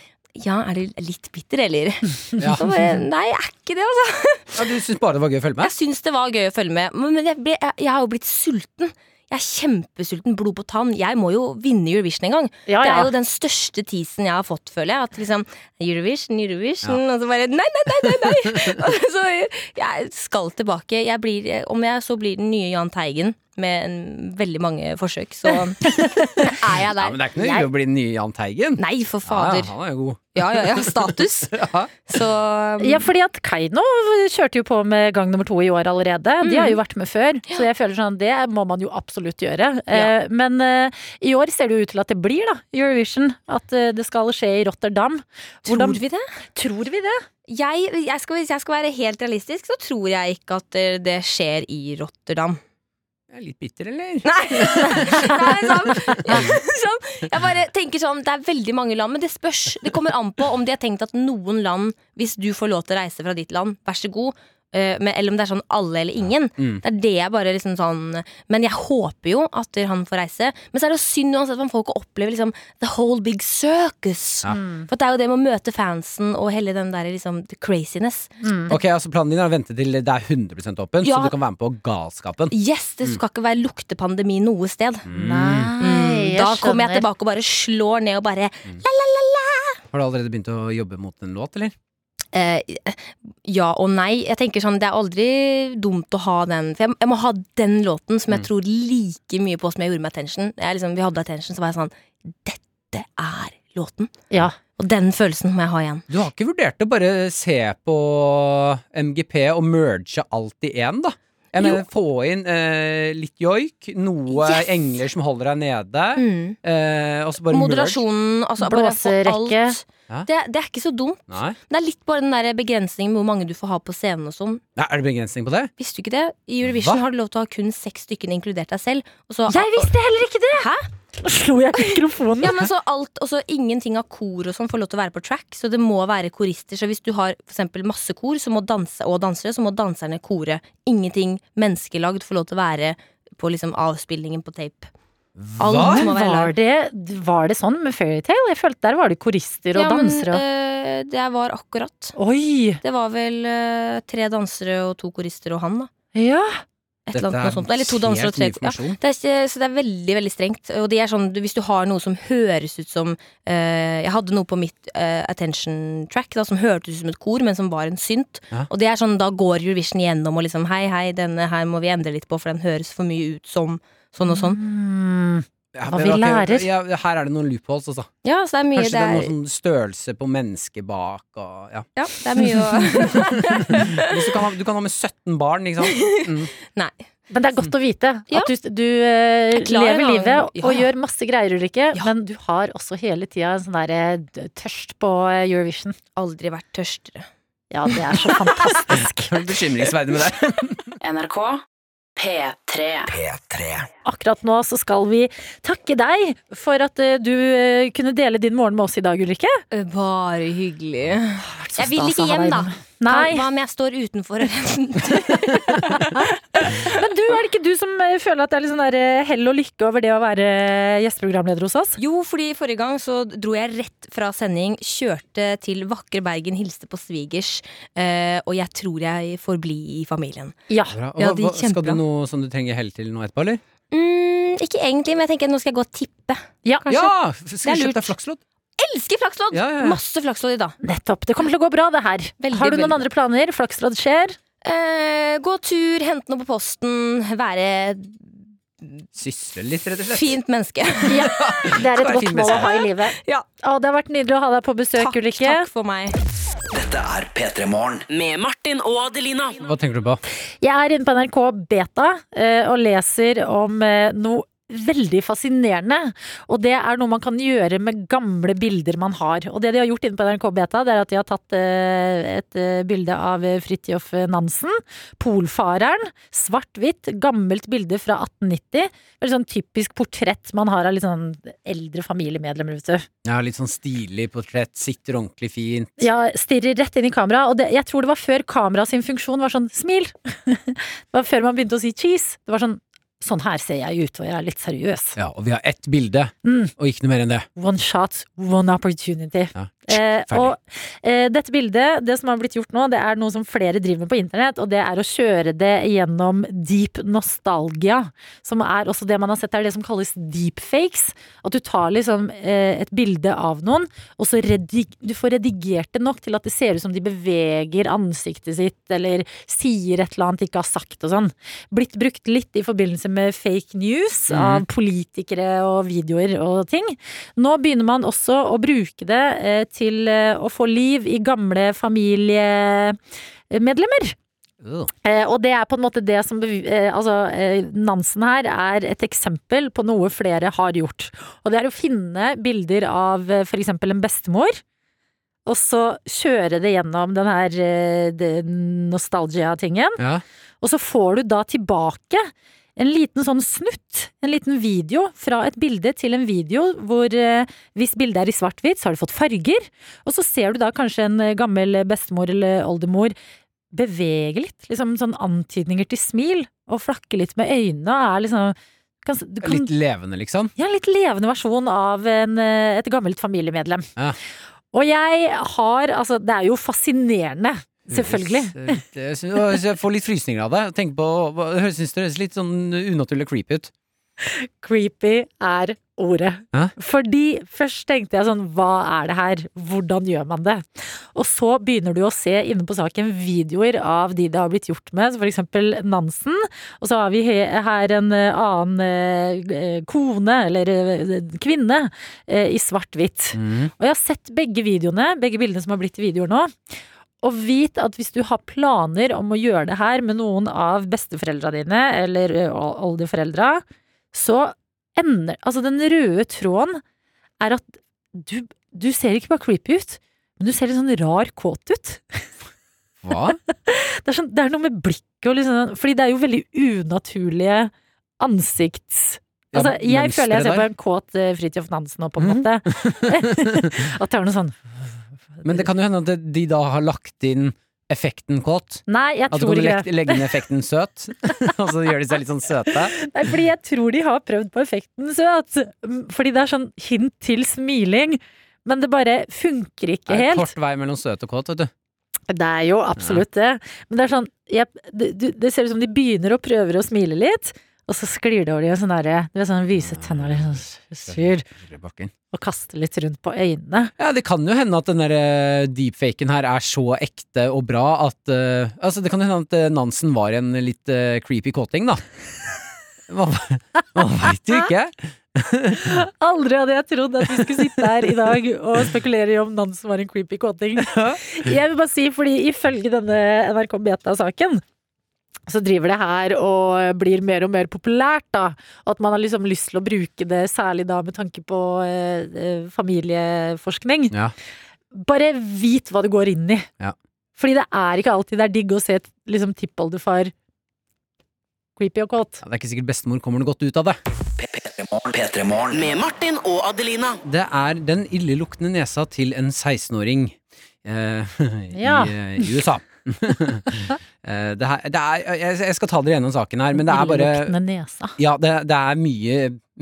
ja, er du litt bitter, eller? Ja. Så bare, nei, jeg er ikke det, altså. Ja, du syns bare det var gøy å følge med? Jeg syns det var gøy å følge med, men jeg, ble, jeg, jeg har jo blitt sulten. Jeg er kjempesulten, blod på tann. Jeg må jo vinne Eurovision en gang. Ja, Det er jo den største teasen jeg har fått, føler jeg. At liksom Eurovision, Eurovision, og så bare nei, nei, nei, nei! nei. Så jeg skal tilbake. Jeg blir, om jeg så blir den nye Jahn Teigen med en, veldig mange forsøk, så er jeg der. Ja, men det er ikke noe hyggelig å bli den nye Jahn Teigen. Nei, for fader. ja, han er jo god. Ja, ja, ja. Status. Ja. Så Ja, fordi at Keiino kjørte jo på med gang nummer to i år allerede. De har jo vært med før, så jeg føler sånn det må man jo absolutt gjøre. Eh, men uh, i år ser det jo ut til at det blir da Eurovision. At uh, det skal skje i Rotterdam. Hvordan- tror vi det? Tror vi det? Jeg, jeg skal, hvis jeg skal være helt realistisk, så tror jeg ikke at det, det skjer i Rotterdam. Jeg er litt bitter, eller? Nei! Nei sånn, sånn. Jeg bare tenker sånn, Det er veldig mange land, men det spørs. Det kommer an på om de har tenkt at noen land, hvis du får lov til å reise fra ditt land, vær så god. Eh, men, eller om det er sånn alle eller ingen. Mm. Det er det jeg bare liksom sånn Men jeg håper jo at han får reise. Men så er det jo synd uansett om folk opplever liksom the whole big circus. Ja. For det er jo det med å møte fansen og hele den der liksom the craziness. Ok, altså Planen din er å vente til det er 100 åpen, Ja. så du kan være med på galskapen. Yes, det skal ikke være luktepandemi noe sted. Nei, Da kommer jeg tilbake og bare slår ned og bare Har du allerede begynt å jobbe mot en låt, eller? Eh, Ja og nei. Jeg tenker sånn, Det er aldri dumt å ha den. For jeg, jeg må ha den låten som jeg Mm. tror like mye på som jeg gjorde med Attention. Jeg liksom, vi hadde Attention, så var jeg sånn Dette er låten. Ja. Og den følelsen må jeg ha igjen. Du har ikke vurdert å bare se på MGP og merge alt i én, da? Jeg mener, få inn eh, litt joik, noe Yes! engler som holder deg nede, Mm. eh, og så bare. Moderasjonen, altså Blåserekke. Det, det er ikke så dumt. Nei. Det er litt bare den der begrensningen med hvor mange du får ha på scenen og sånn. Nei, Er det begrensning på det? Visste du ikke det? I Eurovision Hva? har du lov til å ha kun seks stykker, inkludert deg selv. Og så, Jeg visste heller ikke det! Hæ? Nå slo jeg mikrofonen. Ja, men så alt, og så Ingenting av kor og sånn får lov til å være på track, så det må være korister. Så hvis du har for masse kor så må danse, og dansere, så må danserne kore. Ingenting menneskelagd får lov til å være på liksom avspillingen på tape. Alt Hva? må være Var det, var det sånn med Fairytale? Jeg følte der var det korister og Ja, dansere. Men, øh, det var akkurat. Oi! Det var vel øh, tre dansere og to korister og han, da. Ja. Et eller annet. Eller to danser og tre ja. Det er, så det er veldig veldig strengt. Og de er sånn, Hvis du har noe som høres ut som uh, Jeg hadde noe på mitt uh, attention track da, som hørtes ut som et kor, men som var en synt. Ja. Og det er sånn, Da går Eurovision gjennom og liksom Hei, hei, denne her må vi endre litt på, for den høres for mye ut som sånn og sånn. Mm. Ja, Hva vi ok, lærer. Ja, her er det noen loopholes, altså. Ja, så det er mye Kanskje det er det noe er, sånn størrelse på mennesket bak og ja. Ja, det er mye å du, kan ha, du kan ha med 17 barn, ikke sant? Mm. Nei. Men det er godt å vite Ja. at du, du eh, lever livet ja, og gjør masse greier, Ulrikke. Ja. Men du har også hele tida en sånn derre tørst på eh, Eurovision. Aldri vært tørstere. Ja, det er så fantastisk. Er bekymringsverdig med det. NRK P3. P3. Akkurat nå så skal vi takke deg for at eh, du eh, kunne dele din morgen med oss i dag, Ulrikke. Eh, Bare hyggelig. Jeg vil ikke hjem, da. Nei, Hva om jeg står utenfor? men du, er det ikke du som føler at det er litt sånn der hell og lykke over det å være gjesteprogramleder hos oss? Jo, fordi forrige gang så dro jeg rett fra sending, kjørte til vakre Bergen, hilste på svigers, eh, og jeg tror jeg får bli i familien. Ja. Og Ja, hva, hva, skal du noe som du trenger hell til nå etterpå, eller? Mm, ikke egentlig, men jeg tenker at nå skal jeg gå og tippe. Ja, Ja! Skal du kjøpe deg flakslodd? Elsker flakslodd! Ja, ja, ja. Masse flakslodd i dag. Nettopp. Det kommer til å gå bra, det her. Veldig, Har du noen veldig andre planer? Flakslodd skjer. Eh, gå tur, hente noe på posten, være Sysle litt, rett og slett. fint menneske. Ja, det er et godt mål å ha i livet. Ja. Å, det har vært nydelig å ha deg på besøk, Takk, Ulrikke. takk for meg. Dette er P3 Morgen. Med Martin og Adelina. Hva tenker du på? Jeg er inne på NRK Beta eh, og leser om eh, noe veldig fascinerende. Og det er noe man kan gjøre med gamle bilder man har. Og det de har gjort inne på NRK Beta, det er at de har tatt eh, et eh, bilde av eh, Fridtjof Nansen, polfareren. Svart-hvitt, gammelt bilde fra 1890. Veldig sånn typisk portrett man har av litt sånn eldre familiemedlemmer, vet du. Ja, litt sånn stilig portrett, sitter ordentlig fint. Ja, stirrer rett inn i kamera. Og det, jeg tror det var før kamera sin funksjon var sånn smil. det var før man begynte å si cheese. Det var sånn Sånn her ser jeg ut, og jeg er litt seriøs. Ja, og vi har ett bilde, Mm. og ikke noe mer enn det. One shot, one opportunity. Ja. Eh, og eh, dette bildet, det som har blitt gjort nå, det er noe som flere driver med på internett, og det er å kjøre det gjennom deep nostalgia. Som er også det man har sett er det som kalles deepfakes. At du tar liksom eh, et bilde av noen, og så redig du får redigert det nok til at det ser ut som de beveger ansiktet sitt, eller sier et eller annet de ikke har sagt og sånn. Blitt brukt litt i forbindelse med fake news av politikere og videoer og ting. Nå begynner man også å bruke det eh, til eh, å få liv i gamle familiemedlemmer. Uh. Eh, og det er på en måte det som eh, Altså, eh, Nansen her er et eksempel på noe flere har gjort. Og det er å finne bilder av eh, eksempel en bestemor. Og så kjøre det gjennom den her eh, nostalgia-tingen. Ja. Og så får du da tilbake en liten sånn snutt, en liten video fra et bilde til en video hvor eh, hvis bildet er i svart-hvitt, så har det fått farger. Og så ser du da kanskje en eh, gammel bestemor eller oldemor bevege litt, liksom sånn antydninger til smil, og flakke litt med øynene, er liksom kan, du kan, Litt levende, liksom. ja, en litt levende versjon av en, eh, et gammelt familiemedlem. Ja. Og jeg har Altså, det er jo fascinerende. Selvfølgelig. Høres, eh, Jeg får litt frysninger av det. Tenk på, synes det høres litt sånn unaturlig creepy ut. Creepy er ordet. Hæ? Fordi først tenkte jeg sånn, hva er det her? Hvordan gjør man det? Og så begynner du å se inne på saken videoer av de det har blitt gjort med, for eksempel Nansen. Og så har vi her en eh, annen eh, kone, eller kvinne, i svart-hvitt. Mm. Og jeg har sett begge videoene, begge bildene som har blitt videoer nå. Og vit at hvis du har planer om å gjøre det her med noen av besteforeldra dine, eller oldeforeldra, så ender Altså, den røde tråden er at du, du ser ikke bare creepy ut, men du ser litt sånn rar kåt ut. Hva? Det er, sånn, det er noe med blikket og liksom Fordi det er jo veldig unaturlige ansikts... Altså, jeg føler jeg ser på en kåt Fridtjof Nansen nå, på en Mhm. måte. at det er noe sånn Men det kan jo hende at de da har lagt inn effekten kåt. Nei, jeg tror At du kan ikke legge, det. inn effekten søt, og så gjør de seg litt sånn søte. Nei, fordi jeg tror de har prøvd på effekten søt. Fordi det er sånn hint til smiling. Men det bare funker ikke helt. Det er kort vei mellom søt og kåt, vet du. Det er jo absolutt det. Men det er sånn jeg, det, du- det ser ut som de begynner å prøve å smile litt, og så sklir det over de og sånn derre Du vet sånn vise tenner litt sånn sur, og kaster litt rundt på øynene. Ja, det kan jo hende at den der eh, deepfaken her er så ekte og bra at uh, Altså, det kan jo hende at eh, Nansen var en litt uh, creepy kåting, da. Man, man veit jo ikke. Aldri hadde jeg trodd at vi skulle sitte her i dag og spekulere i om Nansen var en creepy kåting. Jeg vil bare si, fordi ifølge denne NRK Beta-saken så driver det her og blir mer og mer populært, da. Og At man har liksom lyst til å bruke det, særlig da med tanke på eh, eh, familieforskning. Ja. Bare vit hva du går inn i. Ja. Fordi det er ikke alltid det er digg å se liksom tippoldefar creepy og kåt. Ja, det er ikke sikkert bestemor kommer noe godt ut av det. P3morgen. Med Martin og Adelina. Det er den illeluktende nesa til en 16-åring eh, Ja. i, eh, i USA. Eh, det her, det er, jeg, jeg skal ta dere gjennom saken her, men det er bare. Ja, det, det er mye,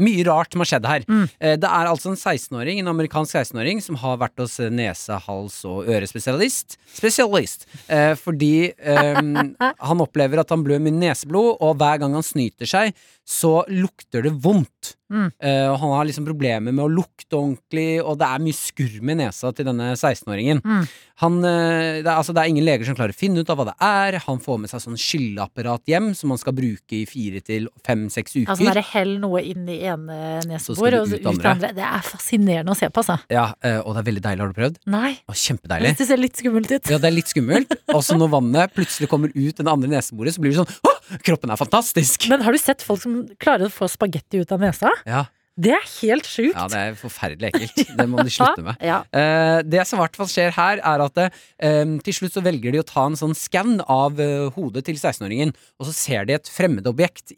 mye rart som har skjedd her. Mm. Eh, Det er altså en 16-åring, en amerikansk 16-åring som har vært hos nese-, hals- og ørespesialist. Spesialist. Eh, fordi um, han opplever at han blør mye neseblod, og hver gang han snyter seg, så lukter det vondt. Mm. Uh, han har liksom problemer med å lukte ordentlig, og det er mye skurm i nesa til denne 16-åringen. Mm. Han, eh, det, er, altså, det er ingen leger som klarer å finne ut av hva det er. Han får med seg sånn skylleapparat hjem som han skal bruke i fire til fem-seks uker. Altså bare hell noe inn i ene nesebor og ut andre. andre. Det er fascinerende å se på, altså. Ja, uh, og det er veldig deilig. Har du prøvd? Nei, Og kjempedeilig. det ser litt skummelt ut. Ja, det er litt skummelt. Og så når vannet plutselig kommer ut den andre neseboret, så blir det sånn Å, kroppen er fantastisk! Men har du sett folk som klarer å få spagetti ut av nesa? Ja, Det er helt sjukt. ja, det er forferdelig ekkelt. Det må de slutte med. Ja. uh, det som i hvert fall skjer her, er at uh, til slutt så velger de å ta en sånn skann av uh, hodet til 16-åringen, og så ser de et fremmedobjekt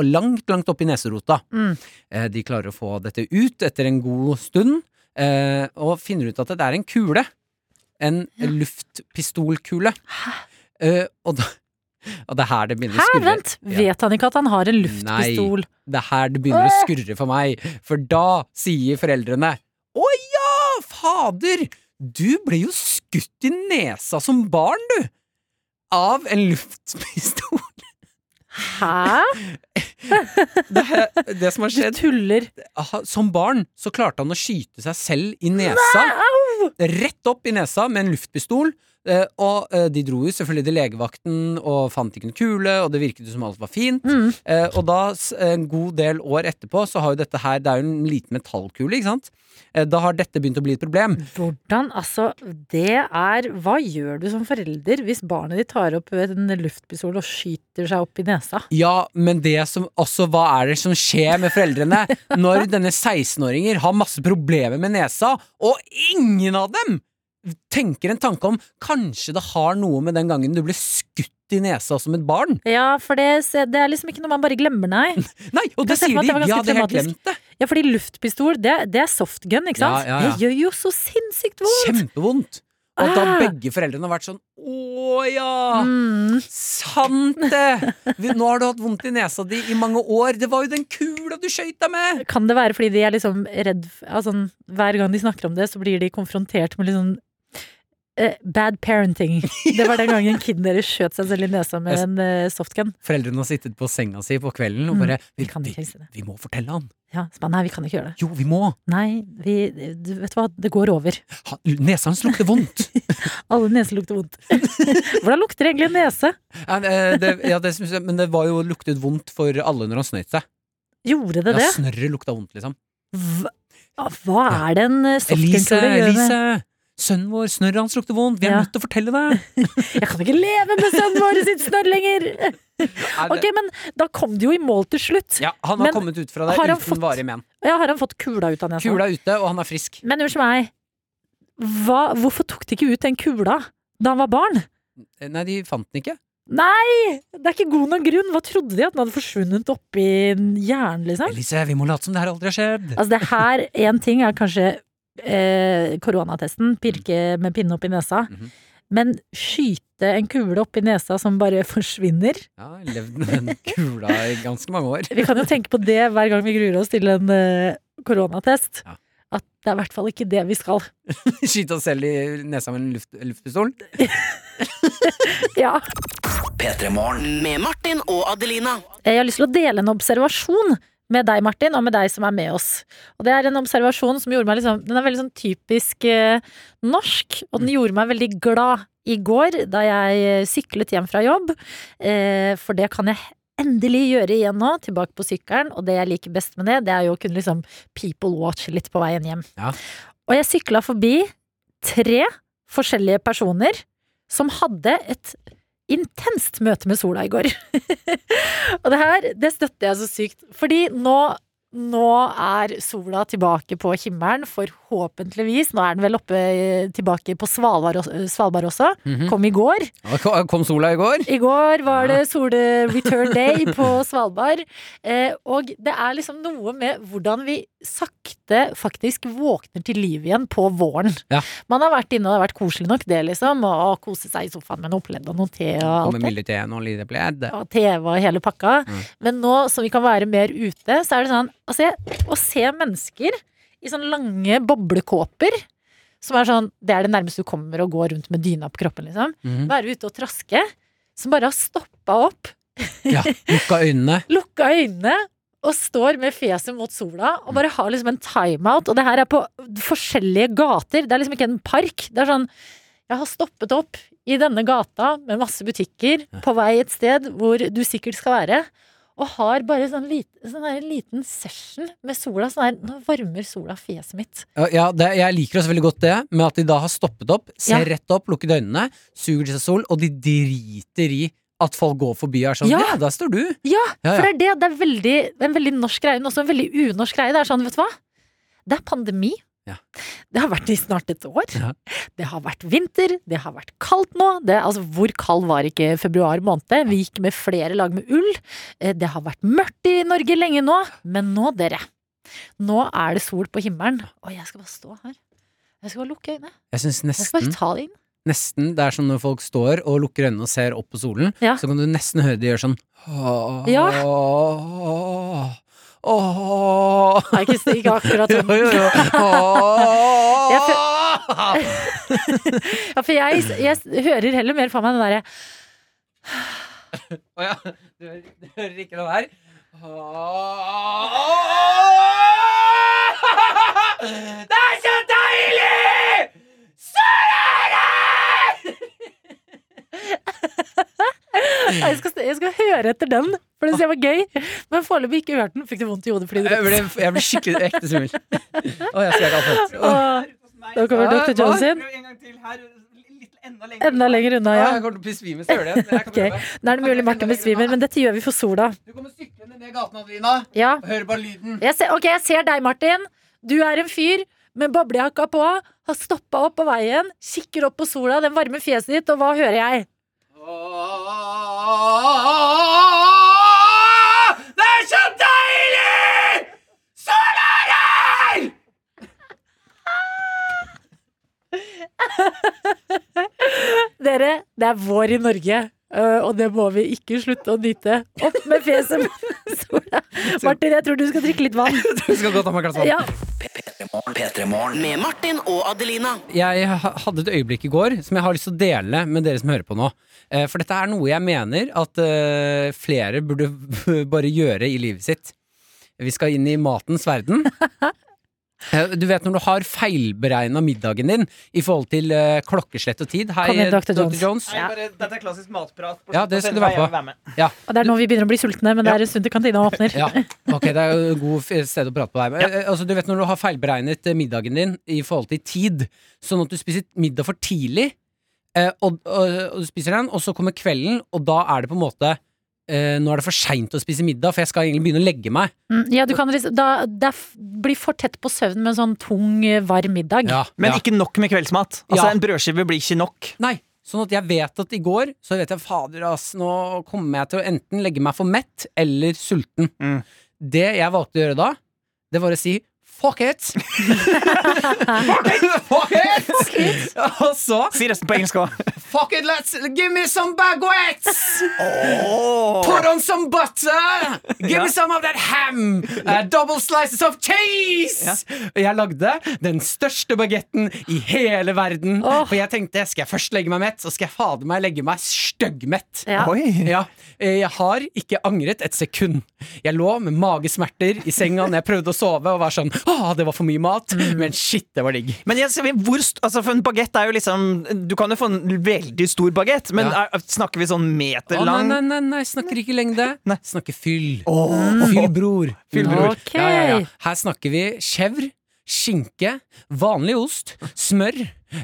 langt, langt oppi neserota. Mm. De klarer å få dette ut etter en god stund, og finner ut at det er en kule. En luftpistolkule. Hæ? og, da, og det er her det begynner å skurre. vent! Vet han ikke at han har en luftpistol? Nei, Det er her det begynner å skurre for meg, for da sier foreldrene Å ja, fader! Du ble jo skutt i nesa som barn, du! Av en luftpistol. Hæ? Det, det som har Du skjedd tuller. Som barn så klarte han å skyte seg selv i nesa. Rett opp i nesa med en luftpistol. Eh, og eh, de dro jo selvfølgelig til legevakten og fant ikke noen kule, og det virket jo som alt var fint. Mm. Eh, og da, en god del år etterpå, så har jo dette her Det er jo en liten metallkule, ikke sant? Da har dette begynt å bli et problem. Hvordan, altså, det er Hva gjør du som forelder hvis barnet ditt tar opp en luftpistol og skyter seg opp i nesa? Ja, men det som også Hva er det som skjer med foreldrene når denne 16-åringer har masse problemer med nesa, og ingen av dem tenker en tanke om kanskje det har noe med den gangen du ble skutt i nesa som et barn? Ja, for det, det er liksom ikke noe man bare glemmer, nei. Nei, og det sier de! at det helt glemt det. Ja, fordi luftpistol, det, det er softgun, ikke sant? Ja, ja, ja. Det gjør jo så sinnssykt vondt! Kjempevondt. Og da Ah. begge foreldrene har vært sånn Å ja! Mm. Sant det! Nå har du hatt vondt i nesa di i mange år. Det var jo den kula du skøyt deg med! Kan det være fordi de er liksom redd altså, Hver gang de snakker om det, så blir de konfrontert med eh, Bad parenting. Det var den gangen kiden deres skjøt seg selv i nesa med en eh, softgun. Foreldrene har sittet på senga si på kvelden og Mm, bare vi vi, kan vi, det. vi må fortelle han. Ja, så nei, vi kan ikke gjøre det. Jo, vi må! Nei, vi, du vet hva, det går over. Ha, nesa hans lukter vondt! Alle neser lukter vondt. Hvordan lukter egentlig en nese? ja, eh, det, ja, det, jeg- men det var jo luktet vondt for alle når han snøyt seg. Gjorde det Ja, det? Snørret lukta vondt, liksom. Hva, hva er det en eh, softgun-kule gjør med Elise! Sønnen vår, snørret hans lukter vondt. Vi er Ja. nødt til å fortelle det! Jeg kan ikke leve med sønnen vår sitt snørr lenger! Er Ok, men da kom det jo i mål til slutt. Ja, han har Men kommet ut fra det uten fått- varig men. Ja, har han fått kula ut av nesa? Kula ute, og han er frisk. Men unnskyld meg, hva, hvorfor tok de ikke ut den kula da han var barn? Nei, de fant den ikke. Nei! Det er ikke god nok grunn. Hva trodde de? At den hadde forsvunnet oppi hjernen, liksom? Elise, vi må late som det her aldri har skjedd. Altså, det her, én ting er kanskje eh, koronatesten, pirke med pinne opp i nesa. Mhm. Men skyte en kule opp i nesa som bare forsvinner Ja, levd med den kula i ganske mange år. Vi kan jo tenke på det hver gang vi gruer oss til en eh, koronatest. Ja. At det er i hvert fall ikke det vi skal. Skyte oss selv i nesa med en luft, luftpistol. Ja. P3morgen. Med Martin og Adelina. Jeg har lyst til å dele en observasjon med deg, Martin, og med deg som er med oss. Og det er en observasjon som gjorde meg liksom Den er veldig sånn typisk eh, norsk, og den gjorde meg veldig glad i går da jeg eh, syklet hjem fra jobb. Eh, for det kan jeg endelig gjøre igjen nå, tilbake på sykkelen. Og det jeg liker best med det, det er jo å kunne liksom people watch litt på veien hjem. Ja. Og jeg sykla forbi tre forskjellige personer som hadde et intenst møte med sola i går. og det her, det støtter jeg så sykt. Fordi nå, nå er sola tilbake på himmelen for forhåpentligvis Nå er den vel oppe eh, tilbake på Svalbard, også- Svalbard også. Mhm. Kom i går. Kom kom sola i går? I går var det sol-return day på Svalbard. Eh, og det er liksom noe med hvordan vi sakte faktisk våkner til liv igjen på våren. Ja. Man har vært inne, og det har vært koselig nok, det, liksom. Og kose seg i sofaen med noe pledd og noe te og alt det. milde til og lite pledd. Og TV og hele pakka. Mm. Men nå som vi kan være mer ute, så er det sånn altså, Å se mennesker i sånne lange boblekåper som er sånn Det er det nærmeste du kommer å gå rundt med dyna på kroppen, liksom. Mhm. Være ute og traske. Som bare har stoppa opp, Ja, lukka øynene. lukka øynene og står med fjeset mot sola og bare har liksom en timeout. Og det her er på forskjellige gater. Det er liksom ikke en park. Det er sånn Jeg har stoppet opp i denne gata med masse butikker på vei et sted hvor du sikkert skal være. Og har bare sånn, lit, sånn der liten session med sola. Sånn der, nå varmer sola fjeset mitt. Ja, Ja, det, jeg liker også veldig godt det, med at de da har stoppet opp, ser Ja. rett opp, lukket øynene, suger til seg sol, og de driter i at folk går forbi og er sånn Ja. Ja, der står du! Ja, Ja, for det er det. Det er veldig, en veldig norsk greie, men også en veldig unorsk greie. Det er sånn, vet du hva? Det er pandemi. Ja. Det har vært i snart et år. Ja. Det har vært vinter, det har vært kaldt nå. Det, altså, hvor kald var ikke februar måned? Vi gikk med flere lag med ull. Eh, Det har vært mørkt i Norge lenge nå. Men nå, dere. Nå er det sol på himmelen. Og jeg skal bare stå her. Jeg skal bare lukke øynene. Jeg syns Jeg skal nesten, bare ta det inn. nesten Det er som når folk står og lukker øynene og ser opp på solen, Ja. så kan du nesten høre de gjøre sånn Ja. Åh, åh. Nei, ikke, ikke akkurat sånn. jo, jo. Åh. Ja, for jeg, jeg hører heller mer for meg den derre Å ja. Du hører, du hører ikke det her? Det er så deilig! Jeg skal, jeg skal høre etter den, for den var gøy. Men foreløpig ikke hørt den. Fikk du vondt i hodet fordi du Jeg ble, jeg ble skikkelig ekte svimmel. Å, jeg skal ikke ha fått. Da kommer Dr. Jones inn. Enda lenger. Unna, Ja, ja. jeg kommer til å besvime hvis jeg gjør det. men jeg kan Ok. prøve. Nå er det mulig Martin besvimer, men dette gjør vi for sola. Du kommer syklende ned gaten, Adelina, Ja. og hører bare lyden. Jeg ser, ok, jeg ser deg, Martin. Du er en fyr med boblejakka på, har stoppa opp på veien, kikker opp på sola, den varme fjeset ditt, og hva hører jeg? Det er så deilig! Sola er her! Dere, det er vår i Norge, øh, og det må vi ikke slutte å nyte. Opp med fjeset med sola. Martin, jeg tror du skal drikke litt vann. Du skal godt ha meg et glass vann. Ja. P3morgen, P3morgen. Med Martin og Adelina. Jeg hadde et øyeblikk i går som jeg har lyst til å dele med dere som hører på nå. Eh, For dette er noe jeg mener at eh, flere burde bare gjøre i livet sitt. Vi skal inn i matens verden. Eh, Du vet når du har feilberegna middagen din i forhold til uh, klokkeslett og tid. Hei, Dr. Dr. Jones. Jones. Nei, bare, dette er klassisk matprat. på Ja, det skal du være på. Med. Og det er nå vi begynner å bli sultne, men det er en stund til kantina åpner. Ja, ok, det er jo et godt sted å prate på deg. Men, eh, altså, du vet når du har feilberegnet eh, middagen din i forhold til tid, sånn at du spiser middag for tidlig, eh, og, og, og du spiser den, og så kommer kvelden, og da er det på en måte eh, Nå er det for seint å spise middag, for jeg skal egentlig begynne å legge meg. Mm, Ja, du kan liksom, da, det blir for tett på søvn med en sånn tung, eh, varm middag. Ja, Men ja. ikke nok med kveldsmat. Altså, Ja. En brødskive blir ikke nok. Nei, sånn at jeg vet at i går Så vet jeg, fader ass, nå kommer jeg til å enten legge meg for mett eller sulten. Mm. Det jeg valgte å gjøre da, det var å si Fuck it! fuck it! Fuck it! Og så Si det på engelsk òg. Fuck it, let's give me some baguettes! Put on some butter! Give Ja. me some of that ham! Uh, double slices of cheese! Og Jeg lagde den største bagetten i hele verden. Oh. For jeg tenkte, skal jeg først legge meg mett, så skal jeg fader meg legge meg styggmett. Ja. Ja, jeg har ikke angret et sekund. Jeg lå med magesmerter i senga når jeg prøvde å sove og var sånn Det var for mye mat, men shit, det var digg. Men jeg, hvor, altså for en bagett er jo liksom Du kan jo få en veldig stor bagett, men Ja. er, snakker vi sånn meter lang? meterlang nei, nei, nei, snakker ikke lengde. Nei. Snakker fyll. Fyll, bror. Fyll, bror. Ok. Ja, ja, ja. Her snakker vi chèvre, skinke, vanlig ost, smør,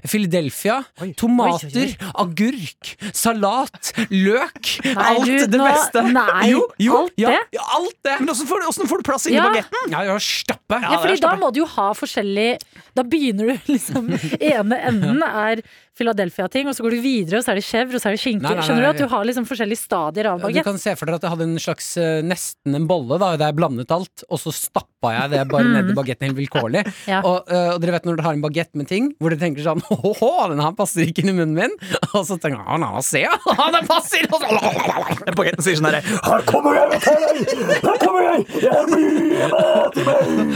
Philadelphia, tomater, agurk, salat, løk. Nei, alt du, det nå- beste. nei, jo, jo, alt ja, det? Ja, alt det. Men åssen får, får du plass inni Ja. bagetten? Ja, ja, stappe. Ja, fordi da må du jo ha forskjellig Da begynner du liksom Ene enden er Philadelphia-ting, og så går du videre, og så er det chèvre, og så er det skinke. Nei, nei, nei, Skjønner du at du har liksom forskjellige stadier av Du kan se for deg at jeg hadde en slags eh, nesten en bolle da, der jeg blandet alt, og så stappa jeg det bare ned i bagetten helt vilkårlig. Ja. Og, eh, og dere vet når dere har en bagett med ting, hvor dere tenker sånn Åhå, den her passer ikke inn i munnen min. Og så tenker jeg Å, se, ja, den passer! Og så, Bagetten sier sånn herre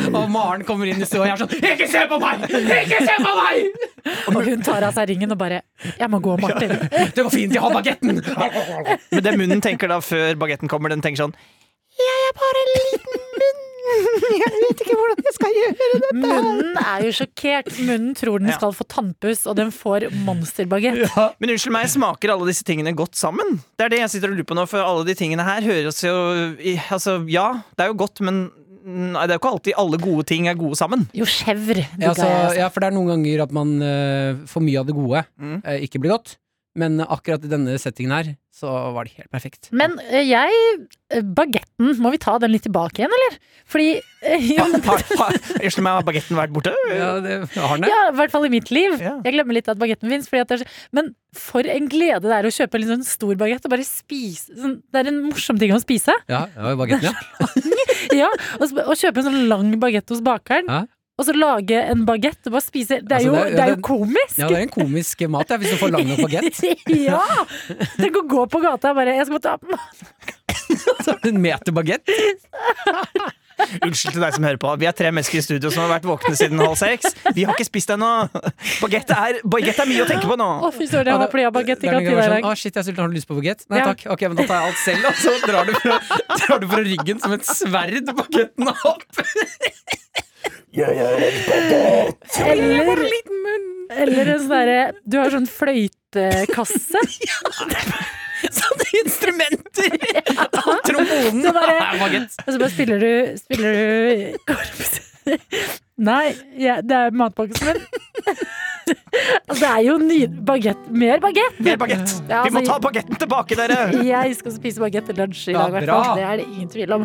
og Maren kommer inn i stua og jeg er sånn Ikke se på meg! Ikke se på meg! Og hun tar av seg ringen og bare Jeg må gå, Martin. Det går fint, jeg har bagetten! Men det munnen tenker da før bagetten kommer, den tenker sånn Munnen er jo sjokkert. Munnen tror den Ja. skal få tannpuss, og den får monsterbagett. Men unnskyld meg, smaker alle disse tingene godt sammen? Det er det jeg sitter og lurer på nå, for alle de tingene her høres jo Altså, ja, det er jo godt, men nei, det er jo ikke alltid alle gode ting er gode sammen. Jo, chèvre. Ja, jeg, altså. ja, for det er noen ganger at man uh, for mye av det gode Mm. uh, ikke blir godt. Men akkurat i denne settingen her, så var det helt perfekt. Men eh, jeg eh, Bagetten, må vi ta den litt tilbake igjen, eller? Fordi eh, ja, Har, har, har, unnskyld meg, har bagetten vært borte? Ja, det har den det. Ja, i hvert fall i mitt liv. Ja. Jeg glemmer litt at bagetten fins. Men for en glede det er å kjøpe en sånn stor bagett og bare spise sånn, Det er en morsom ting å spise. Ja, ja, bagetten, ja. Ja, og, og kjøpe en sånn lang bagett hos bakeren. Og så lage en bagett og bare spise. Det er Altså, jo, det er- det er ja, jo komisk! Ja, det er en komisk mat, hvis du får lang nok bagett. ja! Tenk å gå på gata og bare Jeg skal bare ta på meg En meter bagett. Unnskyld til deg som hører på. Vi er tre mennesker i studio som har vært våkne siden halv seks. Vi har ikke spist ennå. Bagett er, bagett er mye å tenke på nå. Å, fy søren, jeg håper de har bagett i kantina i dag. Å, shit, jeg er sulten, har du lyst på bagett? Nei Ja. takk. Ok, men da tar jeg alt selv, og så drar du fra, drar du fra ryggen som et sverd bagetten opp. Eller, eller en sånn derre Du har sånn fløytekasse. Sånne instrumenter! Trombonen. Så bare- Og så bare spiller du Spiller du korps. Nei, ja, det er matpakken min. Altså, det er jo ny bagett. Mer bagett! Mer bagett. Ja, Vi må altså, ta bagetten tilbake, dere! Jeg skal spise bagett til lunsj i dag, ja, hvert fall. Det er det ingen tvil om.